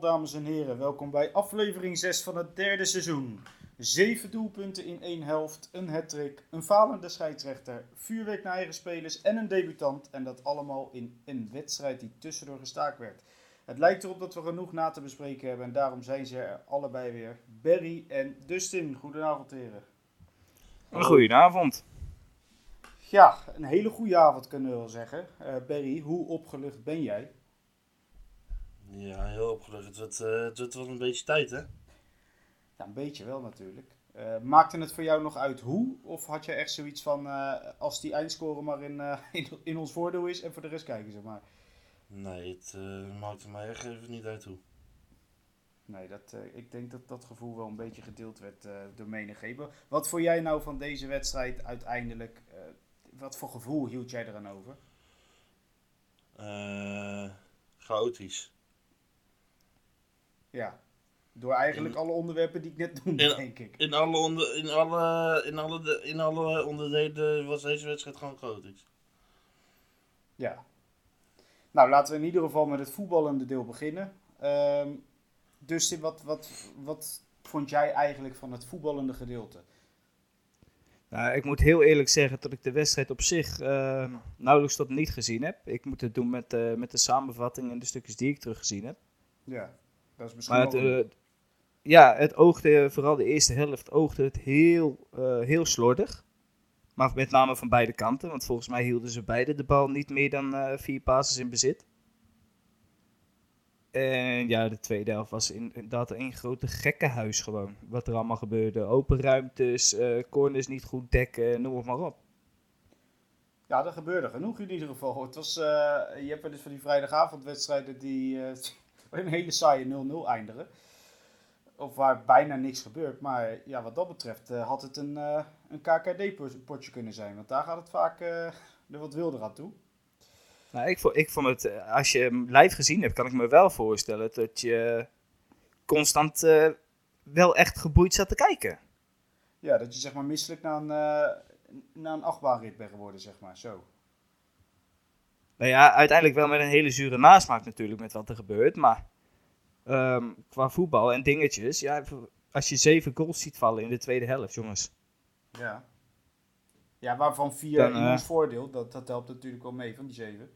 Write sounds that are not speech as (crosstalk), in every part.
Goedenavond dames en heren, welkom bij aflevering 6 van het derde seizoen. Zeven doelpunten in één helft, een hattrick, een falende scheidsrechter, vuurwerk naar eigen spelers en een debutant. En dat allemaal in een wedstrijd die tussendoor gestaakt werd. Het lijkt erop dat we genoeg na te bespreken hebben en daarom zijn ze er allebei weer. Barry en Dustin, goedenavond heren. Een goedenavond. Ja, een hele goede avond kunnen we wel zeggen. Eh, Barry, hoe opgelucht ben jij? Ja, heel opgelucht. Het wordt, eh, het wordt wel een beetje tijd, hè? Ja, een beetje wel natuurlijk. Eh, maakte het voor jou nog uit hoe? Of had je echt zoiets van, eh, als die eindscore maar in, (laughs) in, in ons voordeel is en voor de rest kijken, zeg maar. Nee, het maakte mij echt even niet uit hoe. Nee, dat, ik denk dat dat gevoel wel een beetje gedeeld werd door menigheden. Wat vond jij nou van deze wedstrijd uiteindelijk? wat voor gevoel hield jij eraan over? chaotisch. Ja, door eigenlijk in, alle onderwerpen die ik net noemde, in, denk ik. In alle, onder, in, alle, in, alle, in alle onderdelen was deze wedstrijd gewoon chaotisch. Ja. Nou, laten we in ieder geval met het voetballende deel beginnen. Um, dus wat, wat, wat vond jij eigenlijk van het voetballende gedeelte? Nou, ik moet heel eerlijk zeggen dat ik de wedstrijd op zich uh, nauwelijks tot niet gezien heb. Ik moet het doen met, uh, met de samenvatting en de stukjes die ik teruggezien heb. Ja, dat is misschien maar het, uh, Ja, het oogde, vooral de eerste helft, oogde het heel, eh, heel slordig. Maar met name van beide kanten, want volgens mij hielden ze beide de bal niet meer dan uh, vier passes in bezit. En ja, de tweede helft was inderdaad een grote gekkenhuis gewoon. Wat er allemaal gebeurde. Open ruimtes, corners niet goed dekken, noem maar op. Ja, er gebeurde genoeg in ieder geval. Het was, uh, je hebt wel eens van die vrijdagavondwedstrijden die uh, een hele saaie 0-0 eindigen. Of waar bijna niks gebeurt. Maar ja, wat dat betreft had het een, een KKD-potje kunnen zijn. Want daar gaat het vaak er wat wilder aan toe. Nou, ik, vond, ik vond het, eh, als je hem live gezien hebt, kan ik me wel voorstellen dat je constant wel echt geboeid zat te kijken. Ja, dat je zeg maar misselijk naar een, naar een achtbaanrit bent geworden, zeg maar, zo. Nou ja, uiteindelijk wel met een hele zure nasmaak natuurlijk met wat er gebeurt, maar um, qua voetbal en dingetjes, ja, als je zeven goals ziet vallen in de tweede helft, jongens. Ja. Ja, waarvan vier in ons voordeel, dat, dat helpt natuurlijk wel mee van die zeven.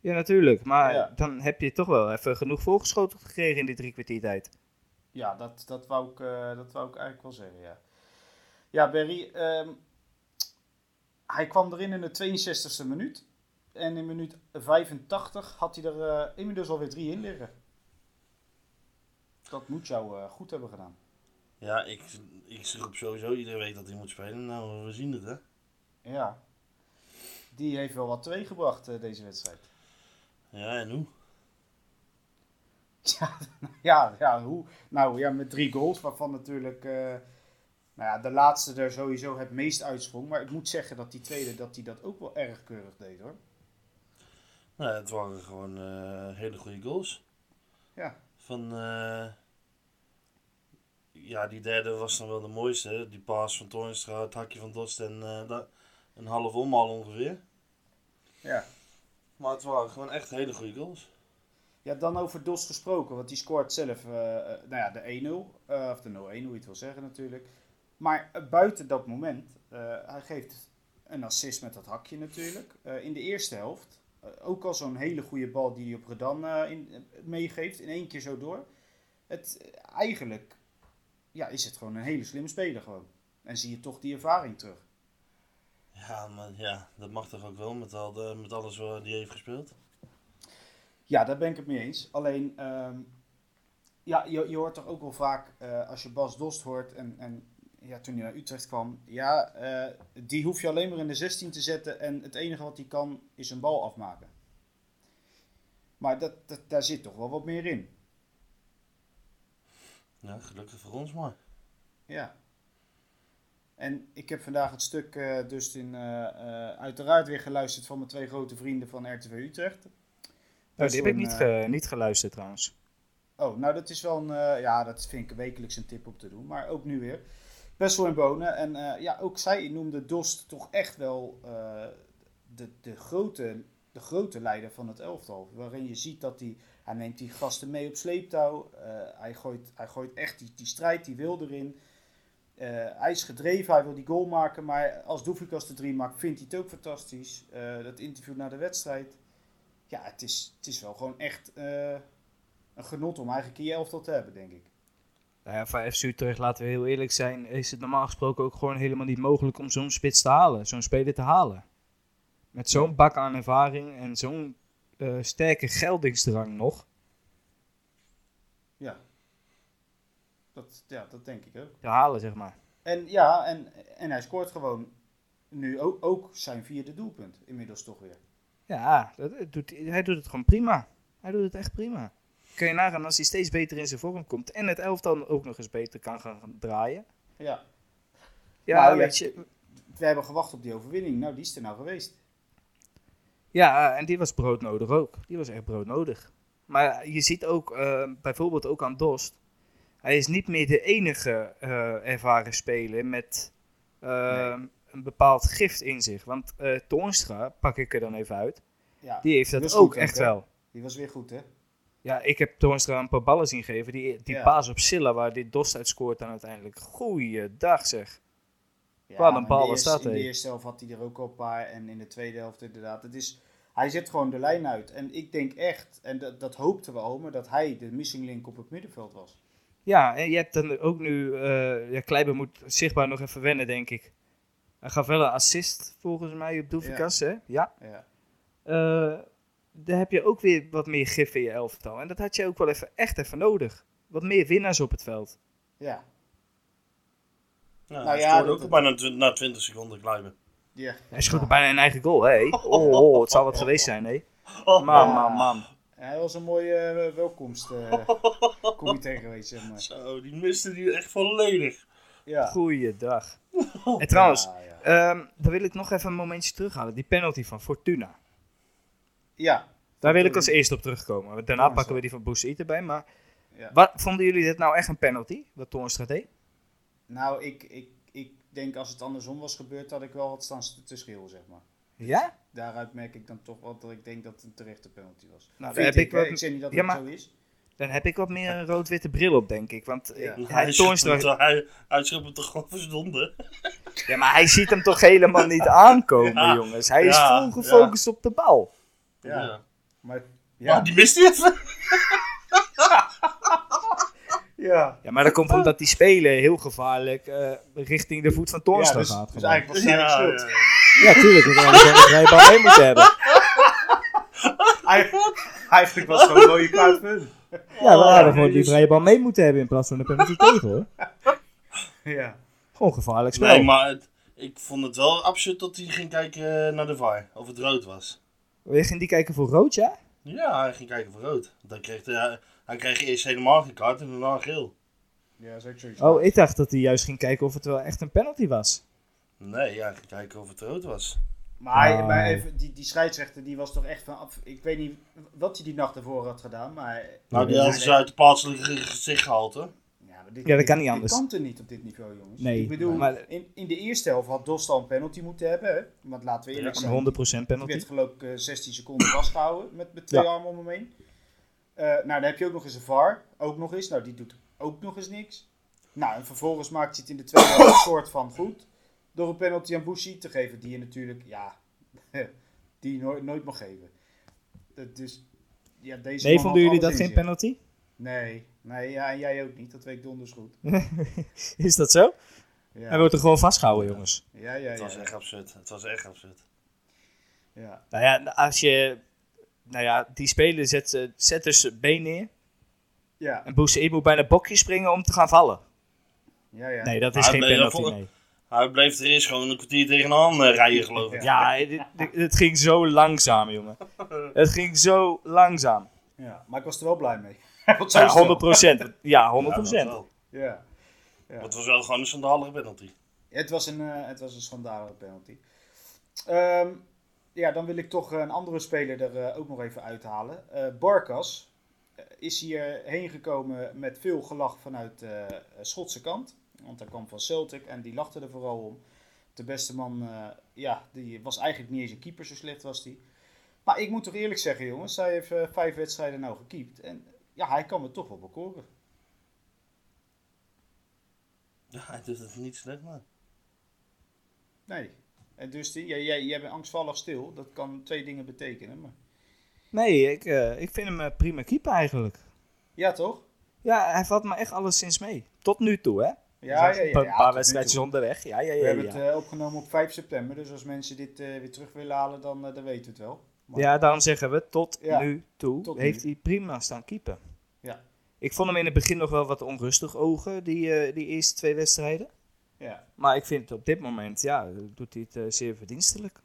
Ja, natuurlijk. Maar ja. dan heb je toch wel even genoeg voorgeschoten gekregen in die drie kwartier tijd. Ja, dat, dat, wou ik, uh, dat wou ik eigenlijk wel zeggen, ja. Ja, Berry, um, hij kwam erin in de 62e minuut. En in minuut 85 had hij er inmiddels alweer drie in liggen. Dat moet jou uh, goed hebben gedaan. Ja, ik, ik roep sowieso iedere week dat hij moet spelen. Nou, we zien het, hè. Ja. Die heeft wel wat teweeggebracht, uh, deze wedstrijd. Ja, en hoe? Ja, (laughs) ja, ja, hoe? Nou ja, met drie goals, waarvan natuurlijk uh, nou ja, de laatste er sowieso het meest uitsprong. Maar ik moet zeggen dat die tweede dat hij dat ook wel erg keurig deed hoor. Nou, het waren gewoon uh, hele goede goals. Ja. Van, uh, ja, die derde was dan wel de mooiste. Die paas van Toornstra, het hakje van Dost en een half omhaal ongeveer. Ja. Maar het waren gewoon echt hele goede goals. Ja, dan over Dos gesproken, want die scoort zelf uh, nou ja, de 1-0. Uh, of de 0-1, hoe je het wil zeggen natuurlijk. Maar uh, buiten dat moment, hij geeft een assist met dat hakje natuurlijk. in de eerste helft, ook al zo'n hele goede bal die hij op Redan in, meegeeft, in één keer zo door. Het, eigenlijk ja, is het gewoon een hele slimme speler gewoon. En zie je toch die ervaring terug. Ja, maar ja, dat mag toch ook wel met, al de, met alles wat hij heeft gespeeld? Ja, daar ben ik het mee eens. Alleen, um, ja, je, je hoort toch ook wel vaak, uh, als je Bas Dost hoort en, en ja, toen hij naar Utrecht kwam, ja, uh, die hoef je alleen maar in de 16 te zetten en het enige wat hij kan is een bal afmaken. Maar dat, dat, daar zit toch wel wat meer in. Ja, gelukkig voor ons maar. Ja. En ik heb vandaag het stuk uh, dus in, uh, uh, uiteraard weer geluisterd van mijn twee grote vrienden van RTV Utrecht. Oh, die heb ik niet, ge niet geluisterd trouwens. Oh, nou dat is wel een, eh, ja, dat vind ik wekelijks een tip om te doen. Maar ook nu weer. Best wel in bonen. En eh, ja, ook zij noemde Dost toch echt wel eh, de, de, grote, de grote leider van het elftal. Waarin je ziet dat hij, hij neemt die gasten mee op sleeptouw. Eh, hij, gooit, hij gooit echt die, die strijd, die wil erin. Hij is gedreven, hij wil die goal maken. Maar als Doefikas de drie maakt, vindt hij het ook fantastisch. Dat interview na de wedstrijd. Ja, het is, het is wel gewoon echt een genot om eigenlijk in je elftal te hebben, denk ik. Nou ja, voor FC Utrecht, laten we heel eerlijk zijn, is het normaal gesproken ook gewoon helemaal niet mogelijk om zo'n spits te halen, zo'n speler te halen. Met zo'n bak aan ervaring en zo'n eh, sterke geldingsdrang nog. Ja. Dat, ja, dat denk ik ook. Te halen, zeg maar. En ja, en, en hij scoort gewoon nu ook, ook zijn vierde doelpunt. Inmiddels toch weer. Ja, dat, doet, hij doet het gewoon prima. Hij doet het echt prima. Kun je nagaan als hij steeds beter in zijn vorm komt en het elftal ook nog eens beter kan gaan draaien. Ja. Ja, Nou, weet je. We hebben gewacht op die overwinning. Nou, die is er nou geweest. Ja, en die was broodnodig ook. Die was echt broodnodig. Maar je ziet ook, eh, bijvoorbeeld ook aan Dost. Hij is niet meer de enige eh, ervaren speler met eh, Nee. een bepaald gift in zich. Want eh Toornstra, pak ik er dan even uit, Ja, die heeft dat ook echt wel. Die was weer goed, hè? Ja, ik heb Toornstra een paar ballen zien geven. Die, die Ja. paas op Silla, waar dit Dost uit scoort dan uiteindelijk. Goeiedag zeg. Ja, Wat een bal was dat, In de eerste helft had hij er ook al een paar. En in de tweede helft inderdaad. Het is, hij zet gewoon de lijn uit. En ik denk echt, en dat, dat hoopten we al, maar dat hij de missing link op het middenveld was. Ja, en je hebt dan ook nu... eh ja, Kleiber moet zichtbaar nog even wennen, denk ik. Hij gaf wel een assist, volgens mij, op Doefikas, hè? Ja. Ja. Eh, daar heb je ook weer wat meer gif in je elftal. En dat had je ook wel even, echt even nodig. Wat meer winnaars op het veld. Ja. Ja, Nou hij ja, scoorde dat- ook al bijna tw- na 20 seconden Kleiber. ja. Hij schoot bijna een eigen goal, hè? Oh, oh, het zal wat geweest zijn, hè? Oh, Man, man, man. Hij was een mooie eh, welkomst eh (laughs) comité geweest, zeg maar. Zo, die miste die echt volledig. Ja. Goeiedag. (laughs) En trouwens, Ja, ja. ehm, dan wil ik nog even een momentje terughalen. Die penalty van Fortuna. Ja. Daar wil ik als eerste op terugkomen. Daarna Toornstra. pakken we die van Boussaïd erbij. Maar Ja. wat, vonden jullie dit nou echt een penalty? Wat Toornstra deed? Nou, ik, ik, ik denk als het andersom was gebeurd, had ik wel wat staan te schreeuwen, zeg maar. Ja? Daaruit merk ik dan toch wel dat ik denk dat het een terechte penalty was. Nou, daar heb ik, wat- ik zeg niet dat Ja, het maar- zo is. Dan heb ik wat meer een rood-witte bril op, denk ik. Want Ja. eh, Hij Toornstra. Hij, hem toch gewoon ja, maar hij ziet hem toch helemaal niet (laughs) aankomen, Ja. jongens. Hij is vol gefocust op de bal. Ja. Maar, Ja. ja. die mist hij even. (laughs) ja. Ja, maar dat komt omdat die speler heel gevaarlijk eh, richting de voet van Toornstra Ja, dus, gaat. dus eigenlijk was Ja, schuld. ja, Ja, tuurlijk. Want anders bal mee moeten hebben. Eigenlijk, eigenlijk was het gewoon een mooie kaart. Ja, we hadden gewoon die dus- vrije bal mee moeten hebben in plaats van de penalty (laughs) tegen, hoor. Ja. Gewoon gevaarlijk spel. Nee, maar het- ik vond het wel absurd dat hij ging kijken naar de VAR. Of het rood was. Je ging die kijken voor rood, ja? Ja, hij ging kijken voor rood. Dan kreeg hij, hij kreeg eerst helemaal geen kaart en daarna geel. Ja, dat is ook zoiets. Oh, ik dacht dat hij juist ging kijken of het wel echt een penalty was. Nee, ja, hij ging kijken of het rood was. Maar, hij- Oh. maar even, die, die scheidsrechter die was toch echt van... af- Ik weet niet wat hij die nacht ervoor had gedaan, maar... Nou, die had ze uit de plaatselijke gezicht gehaald, hè? Ja, maar dit, Ja, dat kan niet anders. Dit kan er niet op dit niveau, jongens. Nee, Ik bedoel, maar- in, in de eerste helft had Dost al een penalty moeten hebben. Hè? Want laten we eerlijk Een zijn. 100% Die penalty. werd geloof ik eh, 16 seconden vastgehouden met, met twee Ja. armen om hem heen. Eh, nou, dan heb je ook nog eens een VAR. Ook nog eens. Nou, die doet ook nog eens niks. Nou, en vervolgens maakt hij het in de tweede helft een soort van goed. Door een penalty aan Bushi te geven. Die je natuurlijk, ja, (laughs) die je nooit, nooit mag geven. Dat Dus, ja, deze Nee, vonden jullie dat geen penalty? Nee, nee ja, en jij ook niet. Dat weet ik donders goed. (laughs) Is dat zo? Ja, Hij wordt er gewoon vastgehouden, jongens. ja, ja. Het was ja, echt absurd. Het was echt absurd. ja. Nou ja, als je... Nou ja, die speler zet, eh, zet dus zijn been neer. Ja, En Boussaïd moet bijna bokjes springen om te gaan vallen. ja, ja. Nee, dat is geen nee, dat penalty, nee. Hij bleef er eerst gewoon een kwartier tegenaan eh, rijden, geloof ik. Ja, het ging zo langzaam, jongen. Het ging zo langzaam. ja. Maar ik was er wel blij mee. Ja, is het wel. 100 procent. Ja, Ja, 100 dat wel. Ja. Ja. Het was wel gewoon een schandalige penalty. Het was een, eh, het was een schandalige penalty. Ehm, ja, dan wil ik toch een andere speler er eh, ook nog even uithalen. Eh Barkas. Is hier heen gekomen met veel gelach vanuit de Schotse kant. Want hij kwam van Celtic en die lachte er vooral om. De beste man, eh, ja, die was eigenlijk niet eens een keeper, zo slecht was hij. Maar ik moet toch eerlijk zeggen, jongens, hij heeft vijf wedstrijden nou gekiept. En ja, hij kan me toch wel bekoren. Ja, hij doet het niet slecht, maar. Nee. En dus die, jij, jij, jij bent angstvallig stil. Dat kan twee dingen betekenen. Maar... Nee, ik, eh, ik vind hem eh, prima keeper eigenlijk. Ja, toch? Ja, hij valt me echt alleszins mee. Tot nu toe, hè? Ja, ja, ja. Een paar, wedstrijdjes onderweg. Ja, ja, We ja. hebben ja. het eh, opgenomen op 5 september. Dus als mensen dit eh, weer terug willen halen, dan, dan weten we het wel. Maar- Ja, daarom zeggen we tot Ja, nu toe tot heeft nu. hij prima staan keeper. Ja. Ik vond hem in het begin nog wel wat onrustig ogen, die, eh, die eerste twee wedstrijden. ja. Maar ik vind het op dit moment, ja, doet hij het eh, zeer verdienstelijk.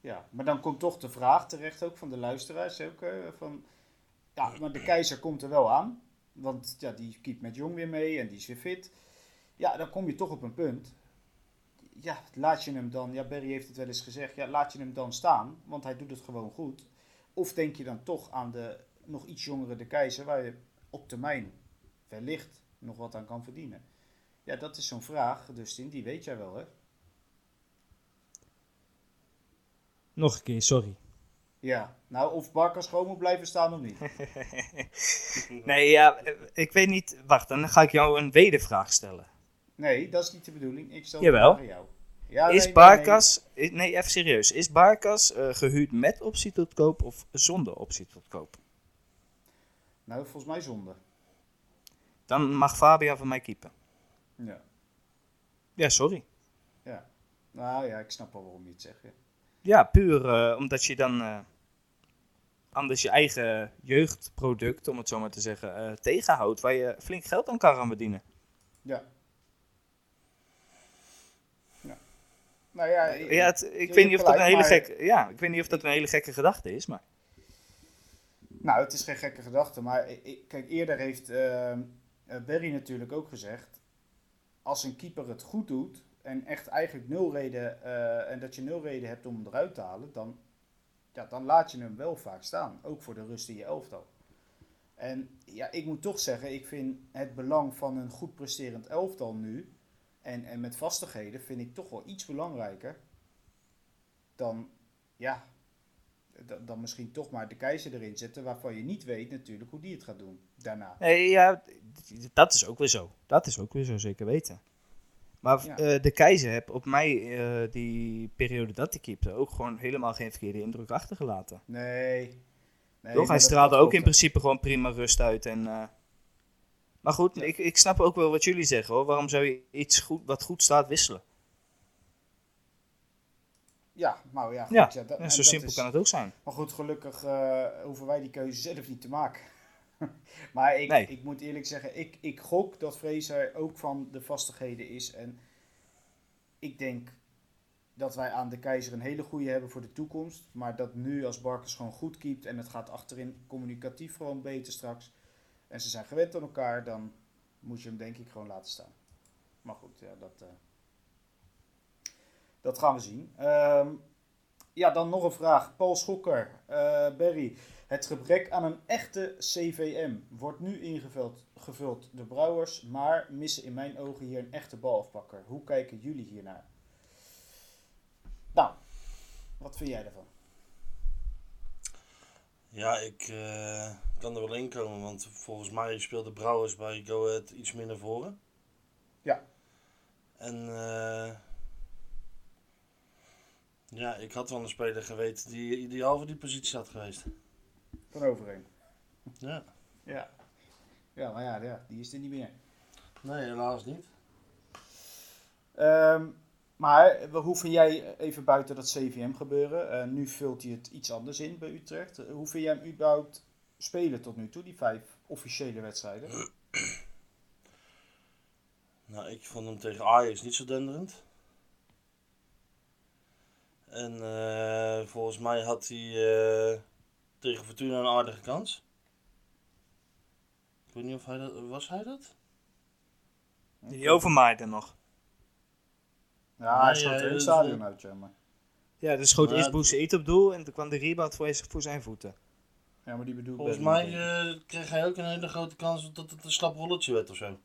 Ja, maar dan komt toch de vraag terecht ook van de luisteraars ook, eh, van, ja, maar de keizer komt er wel aan, want ja, die keept met Jong weer mee en die is weer fit. Ja, dan kom je toch op een punt. Ja, laat je hem dan, ja, Berry heeft het wel eens gezegd, ja, laat je hem dan staan, want hij doet het gewoon goed. Of denk je dan toch aan de nog iets jongere de keizer, waar je op termijn wellicht nog wat aan kan verdienen. Ja, dat is zo'n vraag, Dustin, die weet jij wel, hè? Nog een keer, sorry. Ja, nou, of Barkas gewoon moet blijven staan of niet. (laughs) Nee, ja, ik weet niet. Wacht, dan ga ik jou een wedervraag stellen. Nee, dat is niet de bedoeling. Ik stel Jawel. aan jou. Ja, is nee, nee, Barkas, nee, even serieus. Is Barkas eh, gehuurd met optie tot koop of zonder optie tot koop? Nou, volgens mij zonde. Dan mag Fabian van mij keepen. Ja. Ja, sorry. ja. Nou ja, ik snap wel waarom je het zegt. Ja. Ja, puur eh, omdat je dan eh, anders je eigen jeugdproduct, om het zo maar te zeggen, eh, tegenhoudt. Waar je flink geld aan kan gaan verdienen. ja. Ja. Nou ja, Ja, het- ik weet niet of dat een hele gekke, ja, ik weet niet of dat een hele gekke gedachte is, maar Nou, het is geen gekke gedachte, maar kijk, eerder heeft ehm, eh, Berry natuurlijk ook gezegd, als een keeper het goed doet en echt eigenlijk nul reden, eh, en dat je nul reden hebt om hem eruit te halen, dan, ja, dan laat je hem wel vaak staan, ook voor de rust in je elftal. En ja, ik moet toch zeggen, ik vind het belang van een goed presterend elftal nu, en, en met vastigheden, vind ik toch wel iets belangrijker dan, ja, dan misschien toch maar de keizer erin zetten, waarvan je niet weet natuurlijk hoe die het gaat doen daarna. Nee, ja, dat is ook weer zo. Dat is ook weer zo, zeker weten. Maar Ja. eh, de keizer heb op mij eh, die periode dat hij keepte ook gewoon helemaal geen verkeerde indruk achtergelaten. Nee. nee Toch? Hij straalde ook in principe gewoon prima rust uit. En, eh, Maar goed, Ja. ik, ik snap ook wel wat jullie zeggen hoor. Waarom zou je iets goed, wat goed staat wisselen? Ja, nou ja. goed, Ja, dat- en zo simpel is- kan het ook zijn. Maar goed, gelukkig eh, hoeven wij die keuze zelf niet te maken. (laughs) maar ik, Nee. ik moet eerlijk zeggen, ik, ik gok dat Fraser ook van de vastigheden is. En ik denk dat wij aan de keizer een hele goede hebben voor de toekomst. Maar dat nu als Barkers gewoon goed keept en het gaat achterin communicatief gewoon beter straks. En ze zijn gewend aan elkaar, dan moet je hem denk ik gewoon laten staan. Maar goed, ja, dat, eh, dat gaan we zien. Ehm, ja, dan nog een vraag. Paul Schokker, eh Berry. Het gebrek aan een echte CVM wordt nu ingevuld gevuld door Brouwers, maar missen in mijn ogen hier een echte balafpakker. Hoe kijken jullie hiernaar? Nou, wat vind jij ervan? Ja, ik eh, kan er wel in komen, want volgens mij speelde Brouwers bij Go Ahead iets meer naar voren. Ja. En eh, ja, ik had wel een speler geweten die ideaal voor die positie had geweest. Van overeen. Ja, Ja. Ja, maar ja, ja, die is er niet meer. nee, helaas niet. Ehm, maar hoe vind jij, even buiten dat CVM gebeuren, eh, nu vult hij het iets anders in bij Utrecht. Eh, hoe vind jij hem überhaupt spelen tot nu toe, die vijf officiële wedstrijden? Nou, ik vond hem tegen Ajax niet zo denderend. En eh, volgens mij had hij eh, tegen Fortuna een aardige kans. Ik weet niet of hij dat... Was hij dat? Die overmaaide nog. Ja, hij Nee, schoot eh, er in het stadion eh, uit, ja. Maar. Ja, dus schoot eerst ja, Boussaïd op doel en toen kwam de rebound voor, voor zijn voeten. Ja, maar die bedoel ik Volgens mij eh, kreeg hij ook een hele grote kans dat het een slap rolletje werd of zo.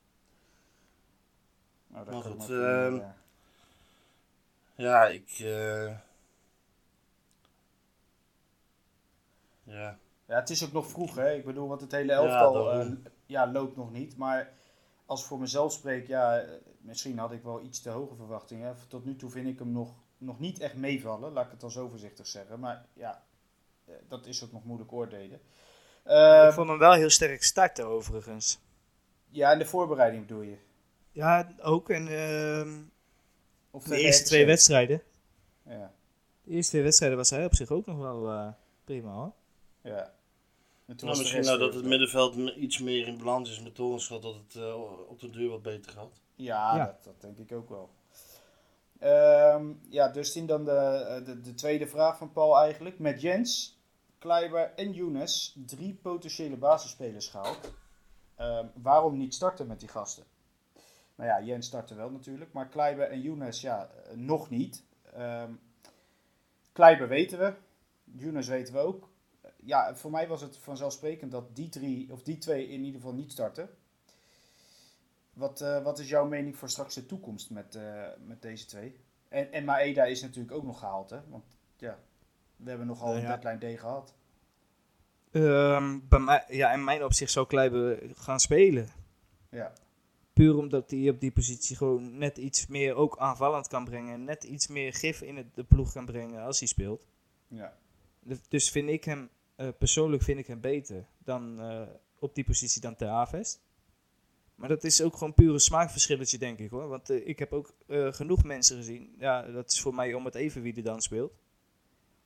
Oh, dat maar goed, ehm, ja. Ja, ik. eh, Ja. Ja, het is ook nog vroeg, hè. Ik bedoel, want het hele Ja, elftal daarom. eh, ja, loopt nog niet. Maar als ik voor mezelf spreek, ja, eh, misschien had ik wel iets te hoge verwachtingen. Tot nu toe vind ik hem nog, nog niet echt meevallen, laat ik het dan zo voorzichtig zeggen. Maar ja, eh, dat is ook nog moeilijk oordelen. Eh, ik vond hem wel heel sterk starten overigens. ja, in de voorbereiding bedoel je? Ja, ook. En ehm, Of de eerste twee wedstrijden. Ja, De eerste twee wedstrijden was hij op zich ook nog wel eh, prima hoor. Ja. En toen Nou, misschien nou dat het middenveld iets meer in balans is met Torenschot, dat het eh, op de deur wat beter gaat. Ja, Ja. Dat, dat denk ik ook wel. Ehm, ja, Dustin, dan de, eh, de, de tweede vraag van Paul eigenlijk. Met Jens, Kleiber en Younes drie potentiële basisspelers gehaald. Ehm, waarom niet starten met die gasten? Nou ja, Jens startte wel natuurlijk, maar Kleiber en Younes, ja, eh, nog niet. Ehm Kleiber weten we, Younes weten we ook. Ja, voor mij was het vanzelfsprekend dat die drie, of die twee in ieder geval niet starten. Wat, eh, wat is jouw mening voor straks de toekomst met, eh, met deze twee? En, en Maeda is natuurlijk ook nog gehaald, hè? Want ja, we hebben nogal een Ja. deadline D gehad. Ehm, bij mij, ja, in mijn opzicht zou Kleiber gaan spelen. Ja, Puur omdat hij op die positie gewoon net iets meer ook aanvallend kan brengen. En net iets meer gif in het, de ploeg kan brengen als hij speelt. ja, Dus- Dus vind ik hem, eh, persoonlijk vind ik hem beter dan eh, op die positie dan Ter Avest. Maar dat is ook gewoon puur een smaakverschilletje, denk ik hoor. Want eh, ik heb ook genoeg mensen gezien. Ja, dat is voor mij om het even wie er dan speelt.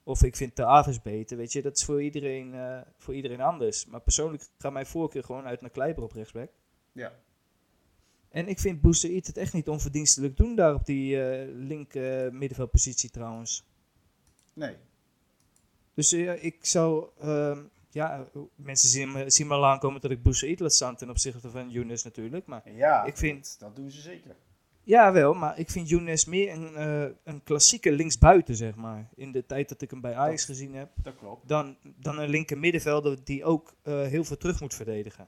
Of ik vind Ter Avest beter, weet je. Dat is voor iedereen, voor iedereen anders. Maar persoonlijk gaat mijn voorkeur gewoon uit naar Kleiber op rechtsback. ja. En ik vind Boussaïd het echt niet onverdienstelijk doen daar op die link eh, middenveldpositie trouwens. Nee, Dus eh, ik zou, ehm, ja, mensen zien me, zien me al aankomen dat ik Boussaïd laat staan ten opzichte van Younes natuurlijk. Maar ja, Ik vind- dat, doen ze zeker. ja, wel, maar ik vind Younes meer een, eh, een klassieke linksbuiten, zeg maar. In de tijd dat ik hem bij Ajax Dat- gezien heb. Dat klopt. Dan, dan een linker middenvelder die ook eh, heel veel terug moet verdedigen.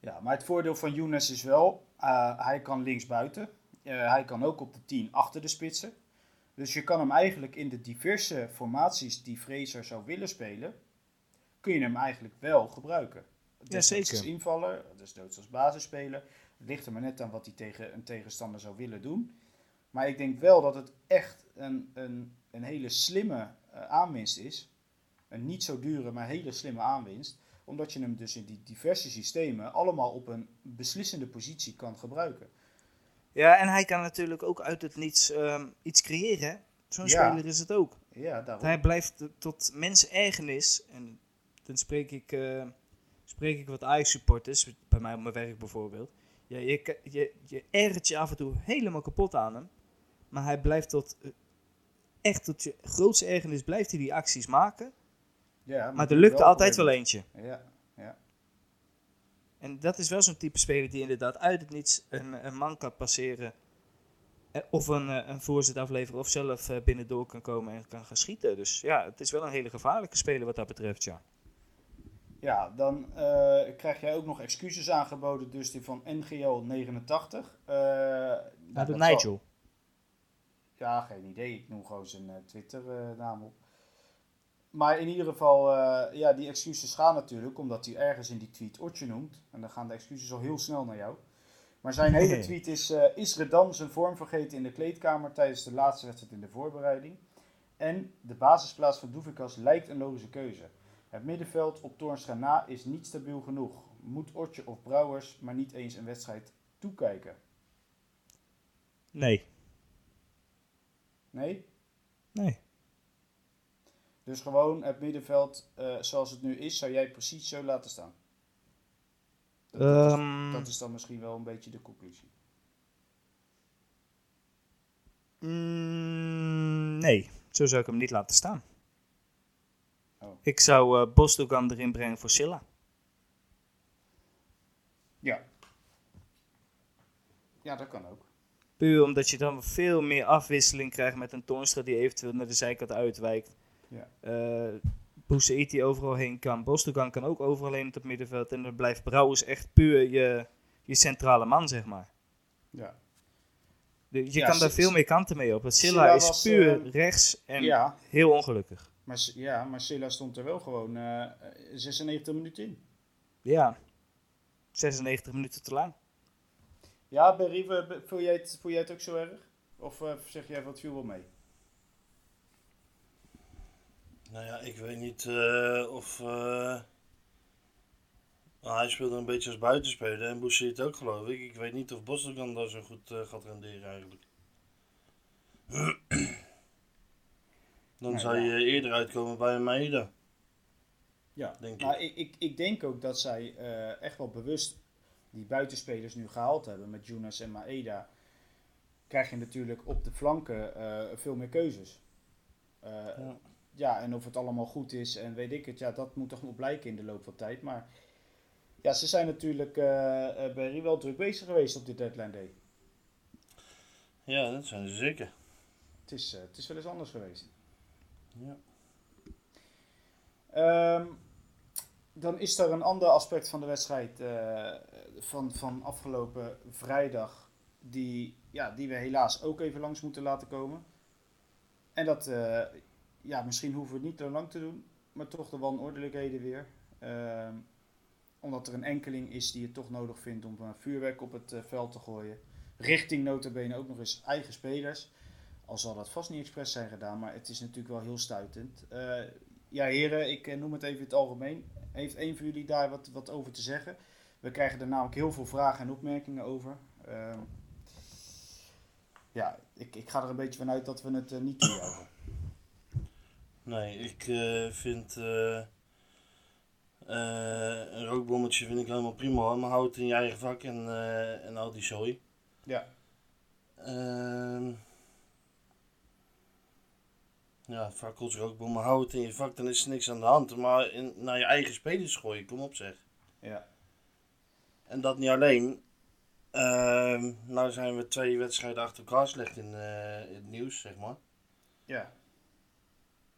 Ja, maar het voordeel van Younes is wel, hij kan linksbuiten. Hij kan ook op de 10 achter de spitsen. Dus je kan hem eigenlijk in de diverse formaties die Fraser zou willen spelen, kun je hem eigenlijk wel gebruiken. Desnoods zeker. als invaller, desnoods als basisspeler. Het ligt er maar net aan wat hij tegen een tegenstander zou willen doen. Maar ik denk wel dat het echt een, een, een hele slimme eh, aanwinst is. Een niet zo dure, maar hele slimme aanwinst omdat je hem dus in die diverse systemen allemaal op een beslissende positie kan gebruiken. Ja, en hij kan natuurlijk ook uit het niets ehm, iets creëren. Zo'n Ja. speler is het ook. Ja, daarom. Hij blijft tot mens ergernis. En dan spreek ik, eh, spreek ik wat Ajax-supporters, bij mij op mijn werk bijvoorbeeld. Ja, je, je, je ergert je af en toe helemaal kapot aan hem. Maar hij blijft tot, eh, echt tot je grootste ergernis, blijft hij die acties maken. ja, Maar er doe lukt er altijd wel eentje. Ja. En dat is wel zo'n type speler die inderdaad uit het niets een, een man kan passeren. Eh, Of een, eh, een voorzet afleveren of zelf eh, binnendoor kan komen en kan gaan schieten. Dus ja, het is wel een hele gevaarlijke speler wat dat betreft, ja. ja, dan krijg jij ook nog excuses aangeboden, dus die van NGL 89. Eh, nou, Naar de zal- Nigel. Ja, geen idee. Ik noem gewoon zijn Twitter-naam op. Maar in ieder geval, eh, ja, die excuses gaan natuurlijk omdat hij ergens in die tweet Otje noemt. En dan gaan de excuses al heel snel naar jou. Maar zijn hele tweet is: eh, Is Redan zijn vorm vergeten in de kleedkamer tijdens de laatste wedstrijd in de voorbereiding? En de basisplaats van Doevikas lijkt een logische keuze. Het middenveld op Toornstra na is niet stabiel genoeg. Moet Otje of Brouwers maar niet eens een wedstrijd toekijken? Nee. Nee? Nee. Dus gewoon het middenveld eh, zoals het nu is, zou jij precies zo laten staan. Dat, dat is, Ehm, dat is dan misschien wel een beetje de conclusie. mm, nee, zo zou ik hem niet laten staan. Oh. Ik zou eh Bosdogan erin brengen voor Silla. Ja. Ja, dat kan ook. Puur omdat je dan veel meer afwisseling krijgt met een Toornstra die eventueel naar de zijkant uitwijkt. Ja. Eh, Boussaïti overal heen kan. Bostogan kan ook overal heen op het middenveld. En dan blijft Brouwers echt puur je, je centrale man, zeg maar. Ja. De- je Ja, kan daar veel meer kanten mee op. Silla Silla is was, puur eh, rechts en ja, heel ongelukkig. maar, ja, maar Silla stond er wel gewoon eh 96 minuten in. Ja, 96 minuten te lang. Ja, Berry, voel jij het, voel jij het ook zo erg? Of eh, zeg jij wat viel wel mee? Nou ja, ik weet niet eh, of. eh, nou, hij speelde een beetje als buitenspeler en Boucher het ook, geloof ik. Ik weet niet of Boston daar zo goed eh, gaat renderen eigenlijk. (clears throat) Dan Nou, zou ja. je eerder uitkomen bij een Maeda. Ja, Denk nou, ik. Ik, ik denk ook dat zij echt wel bewust die buitenspelers nu gehaald hebben met Jonas en Maeda. Krijg je natuurlijk op de flanken veel meer keuzes. Ja. Ja, en of het allemaal goed is en weet ik het, ja, dat moet toch nog blijken in de loop van tijd. Maar ja, ze zijn natuurlijk eh eh, bij Rie wel druk bezig geweest op dit deadline day. Ja, dat zijn ze zeker. Het is, eh, het is wel eens anders geweest. Ja. Ehm, dan is er een ander aspect van de wedstrijd van, van afgelopen vrijdag. Die, ja, die we helaas ook even langs moeten laten komen. En dat, ja, misschien hoeven we het niet zo lang te doen. Maar toch de wanordelijkheden weer. Ehm, omdat er een enkeling is die het toch nodig vindt om vuurwerk op het eh, veld te gooien. Richting notabene ook nog eens eigen spelers. Al zal dat vast niet expres zijn gedaan, maar het is natuurlijk wel heel stuitend. Eh, ja, heren, ik eh, noem het even het algemeen. Heeft een van jullie daar wat, wat over te zeggen? We krijgen er namelijk heel veel vragen en opmerkingen over. Ehm, ja, ik, ik ga er een beetje vanuit dat we het eh, niet toejuichen. Nee, ik eh, vind. eh, eh, een rookbommetje vind ik helemaal prima, hoor, maar houd het in je eigen vak en, en al die zooi. Ja, Ehm ja, fakkels, rookbommen, hou het in je vak, dan is er niks aan de hand. Maar in, naar je eigen spelers gooien, kom op zeg. ja, En dat niet alleen. Ehm nou zijn we twee wedstrijden achter elkaar slecht in, in het nieuws, zeg maar. ja.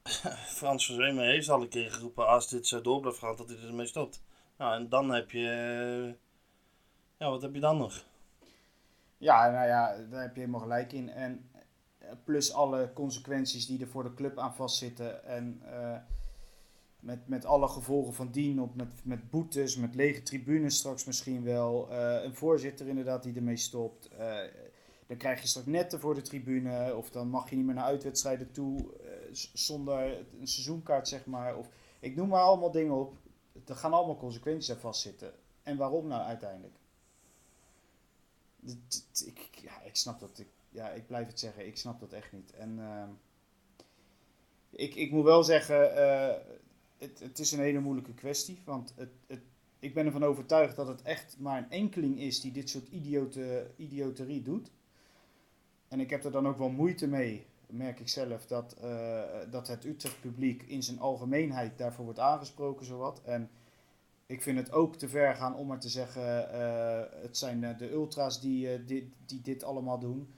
(laughs) Frans van Zweemen heeft al een keer geroepen als dit zo door blijft gaan, dat hij ermee stopt. Nou, en dan heb je... eh, ja, wat heb je dan nog? Ja, nou ja, daar heb je helemaal gelijk in. En eh, plus alle consequenties die er voor de club aan vastzitten. En eh, met, met alle gevolgen van dien, op, met, met boetes, met lege tribunes straks misschien wel. een voorzitter inderdaad die ermee stopt. Dan krijg je straks netten voor de tribune. Of dan mag je niet meer naar uitwedstrijden toe zonder een seizoenkaart, zeg maar. Of, ik noem maar allemaal dingen op. Er gaan allemaal consequenties aan vastzitten. En waarom nou uiteindelijk? Ik, ja, ik snap dat. Ik, ja, ik blijf het zeggen. Ik snap dat echt niet. En ehm, ik, ik moet wel zeggen, eh, het, het is een hele moeilijke kwestie. Want het, het, ik ben ervan overtuigd dat het echt maar een enkeling is die dit soort idiote, idioterie doet. En ik heb er dan ook wel moeite mee, merk ik zelf, dat, eh, dat het Utrecht publiek in zijn algemeenheid daarvoor wordt aangesproken, zowat. En ik vind het ook te ver gaan om maar te zeggen, eh, het zijn eh, de ultra's die, dit, die dit allemaal doen.